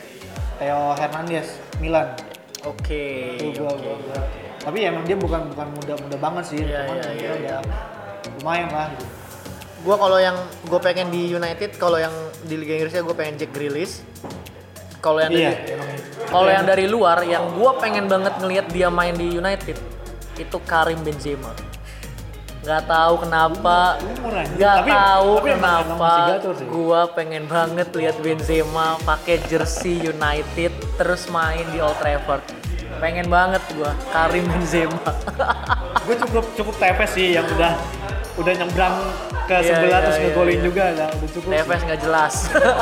Theo Hernandez Milan Oke. Gua, oke. gua, gua. tapi emang dia bukan bukan muda-muda banget sih Iya, cuman iya, dia iya, udah lumayan lah gitu Gua kalau yang gue pengen di United, kalau yang di Liga Inggrisnya gue pengen Jack Grealish. Kalau yang iya dari, emang kalau yang dari luar, yang gue pengen banget ngelihat dia main di United itu Karim Benzema. Gak tahu kenapa, Umur aja. gak Tapi- tahu tapi kenapa gua pengen banget lihat Benzema pakai jersey United terus main di Old Trafford. Pengen banget gua Karim Benzema. gue cukup cukup tepes sih yang udah udah nyebrang ke Iya, sebelah iya, terus iya, ngegolin iya. juga lah udah cukup Tevez nggak jelas.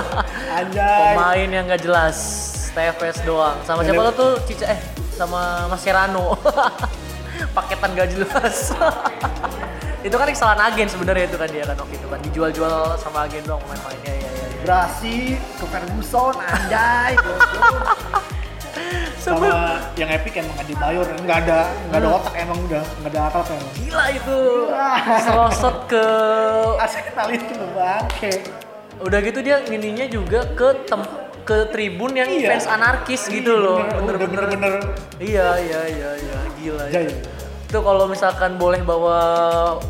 anjay Pemain yang nggak jelas. Tevez doang. Sama siapa lo tuh? Cica eh sama Mascherano. Paketan gak jelas. itu kan kesalahan agen sebenarnya itu kan dia kan waktu itu kan dijual-jual sama agen doang pemain-pemainnya ya ya. ya. Brasi ke Ferguson anjay. Sama yang epic emang Adi Bayor nggak ada nggak ada otak emang udah nggak ada akal emang Gila itu. Serosot ke Arsenal itu bangke udah gitu dia ngininya juga ke tem ke tribun yang Iya. fans anarkis gitu loh. bener Bener-bener. bener Iya iya iya iya gila. jaya Itu kalau misalkan boleh bawa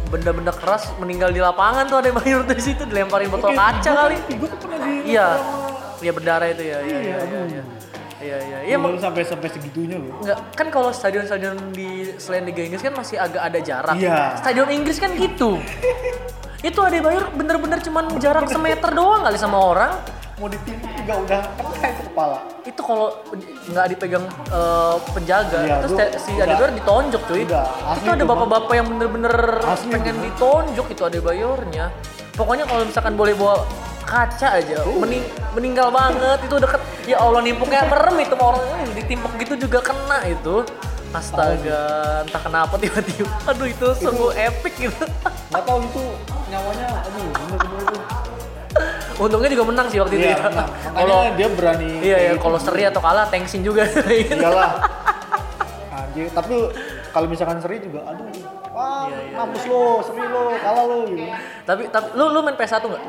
benda-benda keras meninggal di lapangan tuh ada yang bayar di situ dilemparin botol kaca kali. gue tuh pernah di Iya. Iya berdarah itu ya. Iya Iya, iya iya. Iya iya. iya. Iya, sampai sampai segitunya loh. Enggak, kan kalau stadion-stadion di selain Liga Inggris kan masih agak ada jarak. Iya. Stadion Inggris kan gitu. itu ada bayar bener-bener cuman jarak semeter doang kali sama orang. Mau ditimpuk juga udah kena itu kepala. Itu kalau nggak dipegang eh, penjaga, Iya, terus te- si Adebayor ditonjok cuy. udah, itu ada tuh, bapak-bapak yang bener-bener pengen tuh, Bang. ditonjok itu Adebayornya. Pokoknya kalau misalkan boleh bawa kaca aja, mening meninggal banget itu deket. Ya Allah nimpuknya merem itu orang hmm, ditimpuk gitu juga kena itu. Astaga, entah kenapa tiba-tiba. Aduh itu sungguh epic gitu. Nggak tahu itu nyawanya, aduh bener-bener itu. Untungnya juga menang sih waktu itu. Iya, ya. menang. Kalau dia berani. iya ya, kayak gitu. kalau seri atau kalah tensin juga. Iyalah. Anjir, tapi kalau misalkan seri juga, aduh, wah, Iya, iya, mampus lo, seri lo, kalah lo gitu. tapi tapi lu lu main PS1 nggak?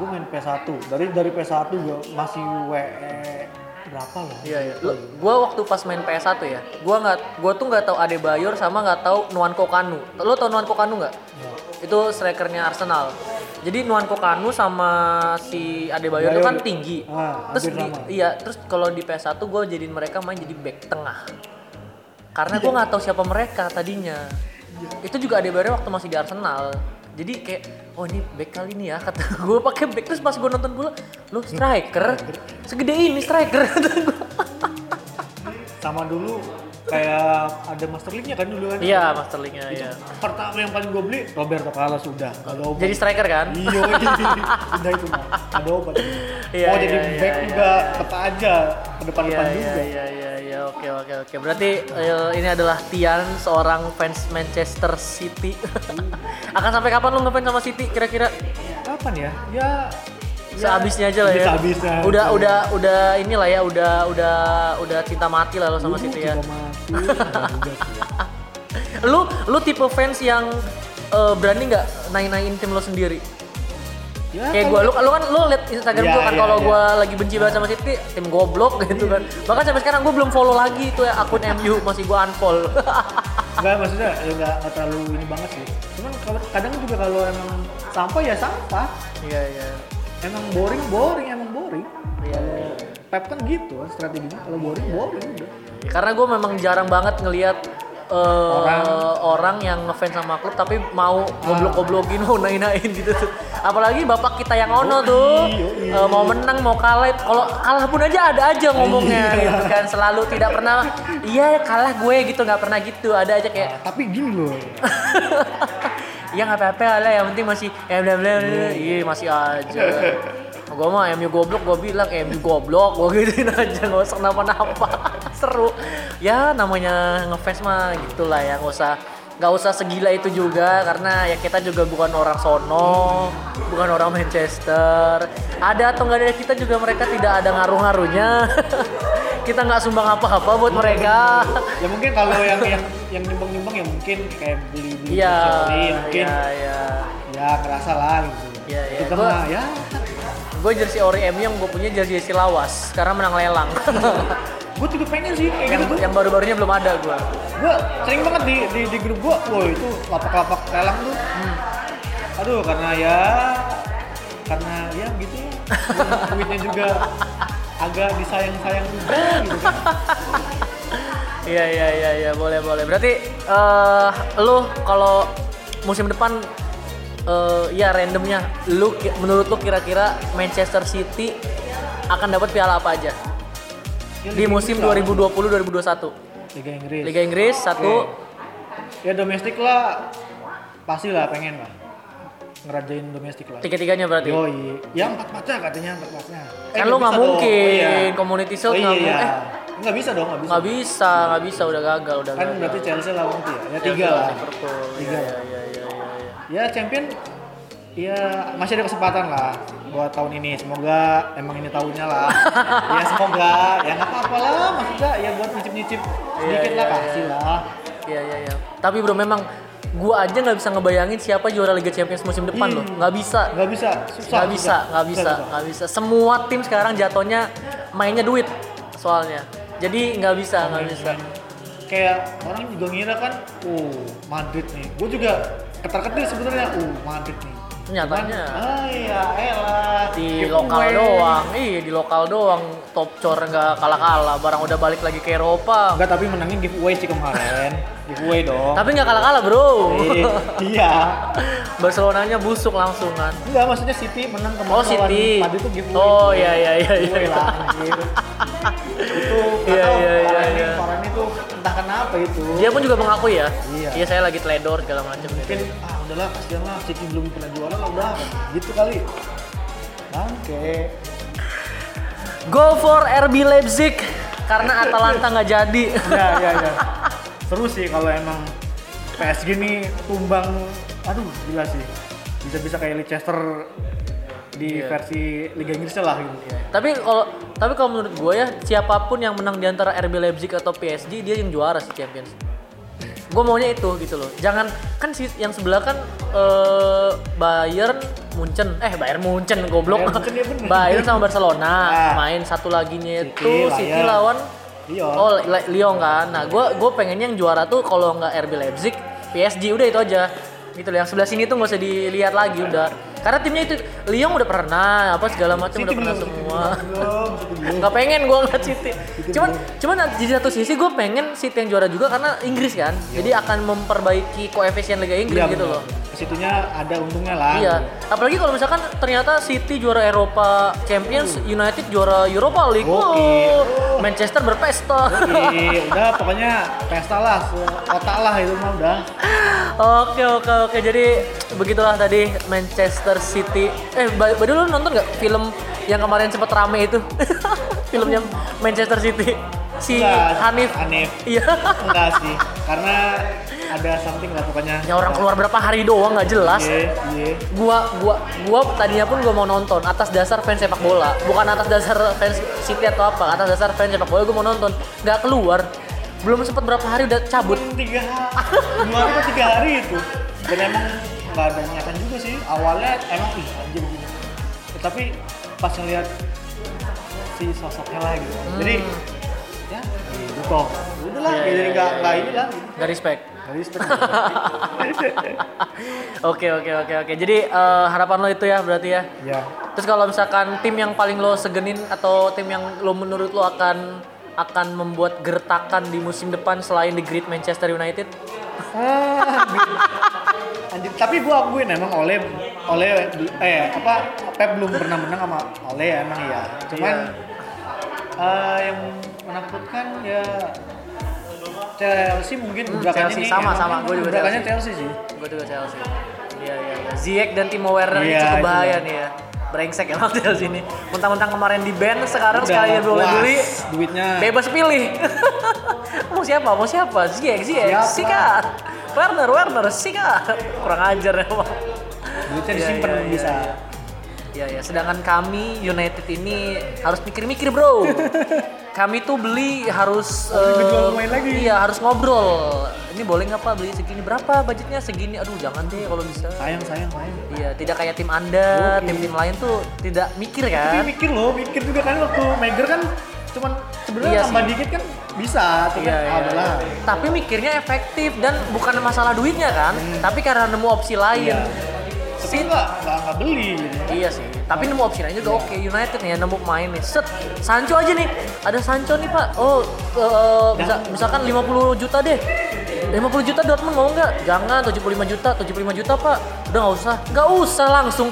Gue main PS1, dari dari PS1 gue masih WE berapa lah? Iya iya. Lu, gua waktu pas main PS1 ya, gua nggak gua tuh nggak tahu Adebayor sama nggak tahu Nuanko Kanu. Lu tau Nuanko Kanu nggak? Ya. Itu strikernya Arsenal. Jadi Nuanko Kanu sama si Adebayor itu kan tinggi. Ah, terus di- iya, terus kalau di PS1 gua jadiin mereka main jadi back tengah. Karena gua nggak tahu siapa mereka tadinya. Itu juga Adebayor waktu masih di Arsenal. Jadi kayak oh ini back kali ini ya kata gue pakai back. Terus pas gue nonton bola lo striker. Segede ini striker Sama dulu kayak ada Master League-nya kan dulu kan? Iya, Master League-nya ya. Pertama yang paling gue beli Roberto Carlos udah, ada obat. Jadi striker kan? Iya, udah itu mah. Ada obat. Iya, iya, jadi iya, back iya. juga, kata aja ke depan-depan Iya, juga. iya, iya, iya, iya, oke, oke, oke. Berarti eh, ini adalah Tian, seorang fans Manchester City. Akan sampai kapan lu ngefans sama City kira-kira? Kapan ya? Ya sehabisnya aja lah ya. Sehabisnya. Udah udah udah inilah ya, udah udah udah cinta mati lah lo sama Uh, City ya. coba mati. Lu lu tipe fans yang eh, berani nggak naik-naikin tim lo sendiri? Ya, Kayak gue, lu, lu kan lu liat Instagram Iya, gue kan iya, kalau iya. gue lagi benci banget sama City, tim goblok gitu kan. Bahkan sampai sekarang gue belum follow lagi itu ya akun MU masih gue unfollow. Enggak maksudnya ya enggak, enggak terlalu ini banget sih. Cuman kadang juga kalau emang sampah ya sampah. Iya iya. Emang boring boring emang boring. Iya. Pep kan gitu strateginya. Kalau boring boring udah. Ya, karena gue memang jarang banget ngelihat eh, Orang. orang yang ngefans sama klub tapi mau goblok-goblokin mau naik-naikin gitu tuh. Apalagi bapak kita yang ono tuh yoi. eh, mau menang mau kalah kalau kalah pun aja ada aja ngomongnya Iya. gitu kan selalu tidak pernah iya kalah gue gitu nggak pernah gitu ada aja kayak Nah, tapi gini loh. ya nggak apa-apa lah yang penting masih ya bla bla bla. Iya. Masih aja. Gue mah MU goblok gue bilang MU goblok gue gituin aja nggak usah kenapa-napa seru. Ya namanya ngefans mah gitulah ya nggak usah nggak usah segila itu juga karena ya kita juga bukan orang sono bukan orang Manchester. Ada atau nggak ada kita juga mereka tidak ada ngaruh-ngaruhnya. Kita nggak sumbang apa-apa buat mereka. Ya mungkin kalau yang yang yang nyumbang-nyumbang ya mungkin kayak beli-beli iya Chelsea, mungkin iya iya ya kerasa lah gitu. Iya, iya. Kita Gua- mah ya gue jersey ori MU yang gue punya jersey jersey lawas karena menang lelang gue juga pengen sih kayak yang, gitu tuh. yang baru-barunya belum ada gue Gue sering banget di di, di grup gue, wow itu lapak-lapak lelang tuh. Aduh karena ya karena ya gitu ya. Duitnya juga agak disayang-sayang juga gitu kan. iya iya iya iya boleh boleh. Berarti eh lu kalau musim depan eh ya randomnya lu menurut lu kira-kira Manchester City akan dapat piala apa aja? Ya, di musim Inggris lah. 2020-2021 Liga Inggris. Liga Inggris satu. Ya domestik lah. Pasti lah pengen lah. Ngerajain domestik lah. tiga-tiganya berarti? Yoi, ya empat empatnya katanya empat empatnya. kan lu nggak mungkin. Community Oh shield iya, nggak iya. mungkin. eh nggak bisa dong, nggak bisa. nggak bisa nggak bisa udah gagal udah Kan gagal berarti Chelsea lawan itu ya, ya tiga lah. Liverpool Tiga iya lah. iya iya iya iya. Ya champion, ya masih ada kesempatan lah buat tahun ini. Semoga emang ini tahunnya lah. ya semoga, ya nggak apa-apa lah. Maksudnya ya buat nyicip-nyicip sedikit iya, lah iya, kasih iya. lah. Iya iya iya. Tapi bro memang gua aja nggak bisa ngebayangin siapa juara Liga Champions musim depan Ih. loh. Nggak bisa. Nggak bisa, susah. Nggak bisa, nggak bisa, nggak bisa. Semua tim sekarang jatuhnya mainnya duit soalnya. Jadi nggak bisa, nggak bisa. Kayak orang juga ngira kan, oh Madrid nih. Gue juga ketar-ketir sebenarnya, oh Madrid nih. Nyatanya. Ah iya, elah. Di lokal doang, iya di lokal doang. Top cor nggak kalah-kalah. Barang udah balik lagi ke Eropa. Enggak, tapi menangin giveaway sih kemarin. giveaway dong. Tapi nggak kalah-kalah bro. Iya, iya. Barcelonanya busuk langsung kan. Enggak, maksudnya City menang kemarin Oh City. Madrid tuh giveaway. Oh iya iya iya iya. Itu Iya, atau iya, iya, Varane, iya. Varane itu entah kenapa itu. Dia pun juga mengakui ya. Iya. Iya saya lagi teledor segala macam. mungkin ah udahlah kasihan lah City belum pernah juara lah udah gitu kali. Bangke. Go for RB Leipzig karena Atalanta nggak jadi. ya ya ya seru sih kalau emang PSG nih tumbang aduh gila sih bisa bisa kayak Leicester di Iya. versi Liga Inggris lah gitu tapi kalau tapi kalau menurut gue ya siapa pun yang menang di antara RB Leipzig atau PSG dia yang juara sih Champions. Gue maunya itu gitu loh. Jangan kan si yang sebelah kan eh, Bayern Munchen eh Bayern Munchen goblok. Bayern Munchen, bener. Bayern sama Barcelona Ah. main satu laginya City, itu City Bayern. lawan Lyon. Oh Lyon kan. Nah gue gue pengennya yang juara tuh kalau nggak RB Leipzig PSG udah itu aja gitu loh. Yang sebelah sini tuh nggak usah dilihat lagi udah. Karena timnya itu Lyon udah pernah apa segala macam udah pernah semua. Nggak pengen gue ngeliat City cuman cuman di satu sisi gue pengen City yang juara juga karena Inggris kan jadi akan memperbaiki koefisien Liga Inggris Iya, gitu bener. loh Ke situnya ada untungnya lah. iya apalagi kalau misalkan ternyata City juara Eropa Champions United juara Europa League Gokil. Wow, Manchester berpesta Oke, udah pokoknya pesta lah, otak lah itu mah udah. Oke oke oke jadi begitulah tadi Manchester City. Eh ba- Badu lu nonton nggak film yang kemarin sempat rame itu? Filmnya Manchester City si Enggak, Hanif. Hanif. Iya. Enggak sih, karena ada something lah pokoknya. Ya orang keluar berapa hari doang nggak jelas. Iya, iya. Gua gua gua tadinya pun gua mau nonton atas dasar fans sepak bola, bukan atas dasar fans City atau apa, atas dasar fans sepak bola gua mau nonton. Nggak keluar. Belum sempat berapa hari udah cabut. Tiga dua hari atau tiga hari itu. Dan emang nggak ada niatan juga sih. Awalnya emang ih anjir. Ya, tapi pas ngeliat si sosoknya lah gitu. Jadi ya gitu. Udahlah, Iya, jadi iya, nggak iya, nggak iya. ini lah. Gitu. Nggak respect. Respect. Oke oke oke oke. Jadi eh, harapan lo itu ya berarti ya. ya. Terus kalau misalkan tim yang paling lo segenin atau tim yang lo menurut lo akan akan membuat gertakan di musim depan selain di Great Manchester United? Ah, Anjir, tapi gua akuin emang oleh oleh eh apa Pep belum pernah menang sama oleh emang ya. Cuman eh, yang menakutkan ya Chelsea mungkin gebrakannya Chelsea, nih, sama, emang- sama. Gua juga Chelsea. Chelsea sih. Gue juga Chelsea. Iya iya iya. Ziyech dan Timo Werner ini Iya, cukup itu bahaya nih ya. Brengsek emang Chelsea ini. Mentang-mentang kemarin di band sekarang Udah, sekali boleh beli duitnya. bebas pilih. mau siapa? Mau siapa? Ziyech, Ziyech, Siapa? sikat. Werner, Werner, sikat. Kurang ajar emang. Duitnya Iya, disimpan iya, bisa. Ya ya, sedangkan kami United ini harus mikir-mikir bro. kami tuh beli harus pemain lagi. Iya harus ngobrol. Ini boleh nggak pak beli segini? Berapa budgetnya segini? Aduh jangan deh kalau bisa. Sayang, sayang, sayang. Iya tidak kayak tim anda, tim-tim lain tuh tidak mikir Tapi kan? mikir loh, mikir juga kan waktu Mager kan cuman sebenarnya Iya tambah sih. dikit kan bisa, cuman Iya, ah, iya. udahlah. Tapi mikirnya efektif dan bukan masalah duitnya kan, tapi karena nemu opsi lain. Hmm. Iya. Tapi nggak nggak beli. gitu. Iya sih, tapi nemu opsi lain juga oke. United nih ya nemu pemain nih. Set, Sancho aja nih. Ada Sancho nih pak. Oh, eh, bisa, misalkan 50 juta deh. 50 juta Dortmund mau nggak? Jangan, 75 juta, 75 juta pak. Udah nggak usah, nggak usah langsung.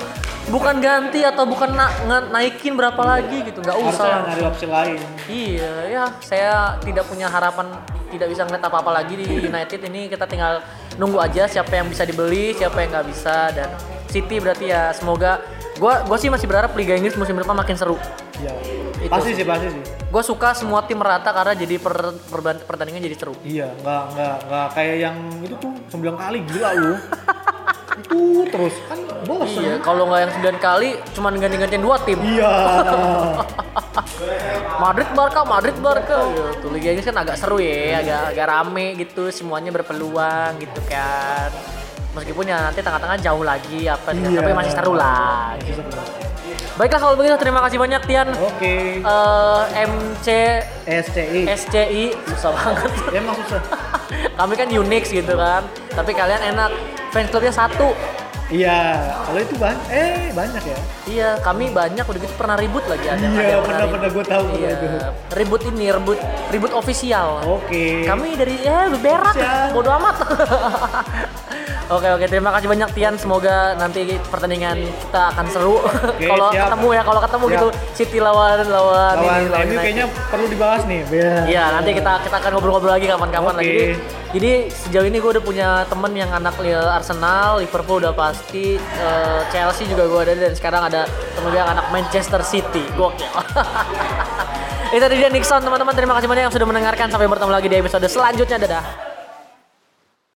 Bukan ganti atau bukan na- naikin berapa lagi gitu, nggak Harusnya usah. nyari opsi lain. Iya, ya saya tidak punya harapan tidak bisa ngeliat apa-apa lagi di United ini kita tinggal nunggu aja siapa yang bisa dibeli, siapa yang nggak bisa dan City berarti ya semoga gua gua sih masih berharap Liga Inggris musim depan makin seru. Iya. Itu Pasti sih, pasti sih. Gue suka semua tim merata karena jadi per, perban- pertandingan jadi seru. Iya, nggak nggak nggak kayak yang itu tuh 9 kali gila lu. itu terus kan bosan. Iya, kalau nggak yang 9 kali cuman ganti-gantian dua tim. Iya. Madrid Barca, Madrid Barca. Gitu. Liga Inggris kan agak seru ya, agak agak rame gitu, semuanya berpeluang gitu kan. Meskipun ya nanti tengah-tengah jauh lagi apa Iya. tapi masih seru lah. gitu. Baiklah kalau begitu terima kasih banyak Tian. Oke. Eh, MC SCI. SCI susah banget. Emang susah. Kami kan unik gitu kan, tapi kalian enak. Fans clubnya satu. Iya, kalau itu banyak eh banyak ya. Iya, kami banyak udah gitu pernah ribut lagi ada. Iya, pernah- ribut. pernah gua tahu pernah Iya, itu. ribut ini, ribut ribut ofisial. Oke. Kami dari ya berak, Siap. bodo amat. oke oke, terima kasih banyak Tian. Semoga nanti pertandingan kita akan seru. kalau ketemu ya, kalau ketemu Siap. gitu City lawan lawan, lawan ini, lawan MU kayaknya perlu dibahas nih. Biar. Iya, nanti kita kita akan ngobrol-ngobrol lagi kapan-kapan Oke. lagi. Jadi, jadi sejauh ini gue udah punya temen yang anak Arsenal, Liverpool udah pasti, eh, Chelsea juga gue ada dan sekarang ada temen gue yang anak Manchester City. Gokil. Itu tadi dia Nixon teman-teman. Terima kasih banyak yang sudah mendengarkan. Sampai bertemu lagi di episode selanjutnya. Dadah.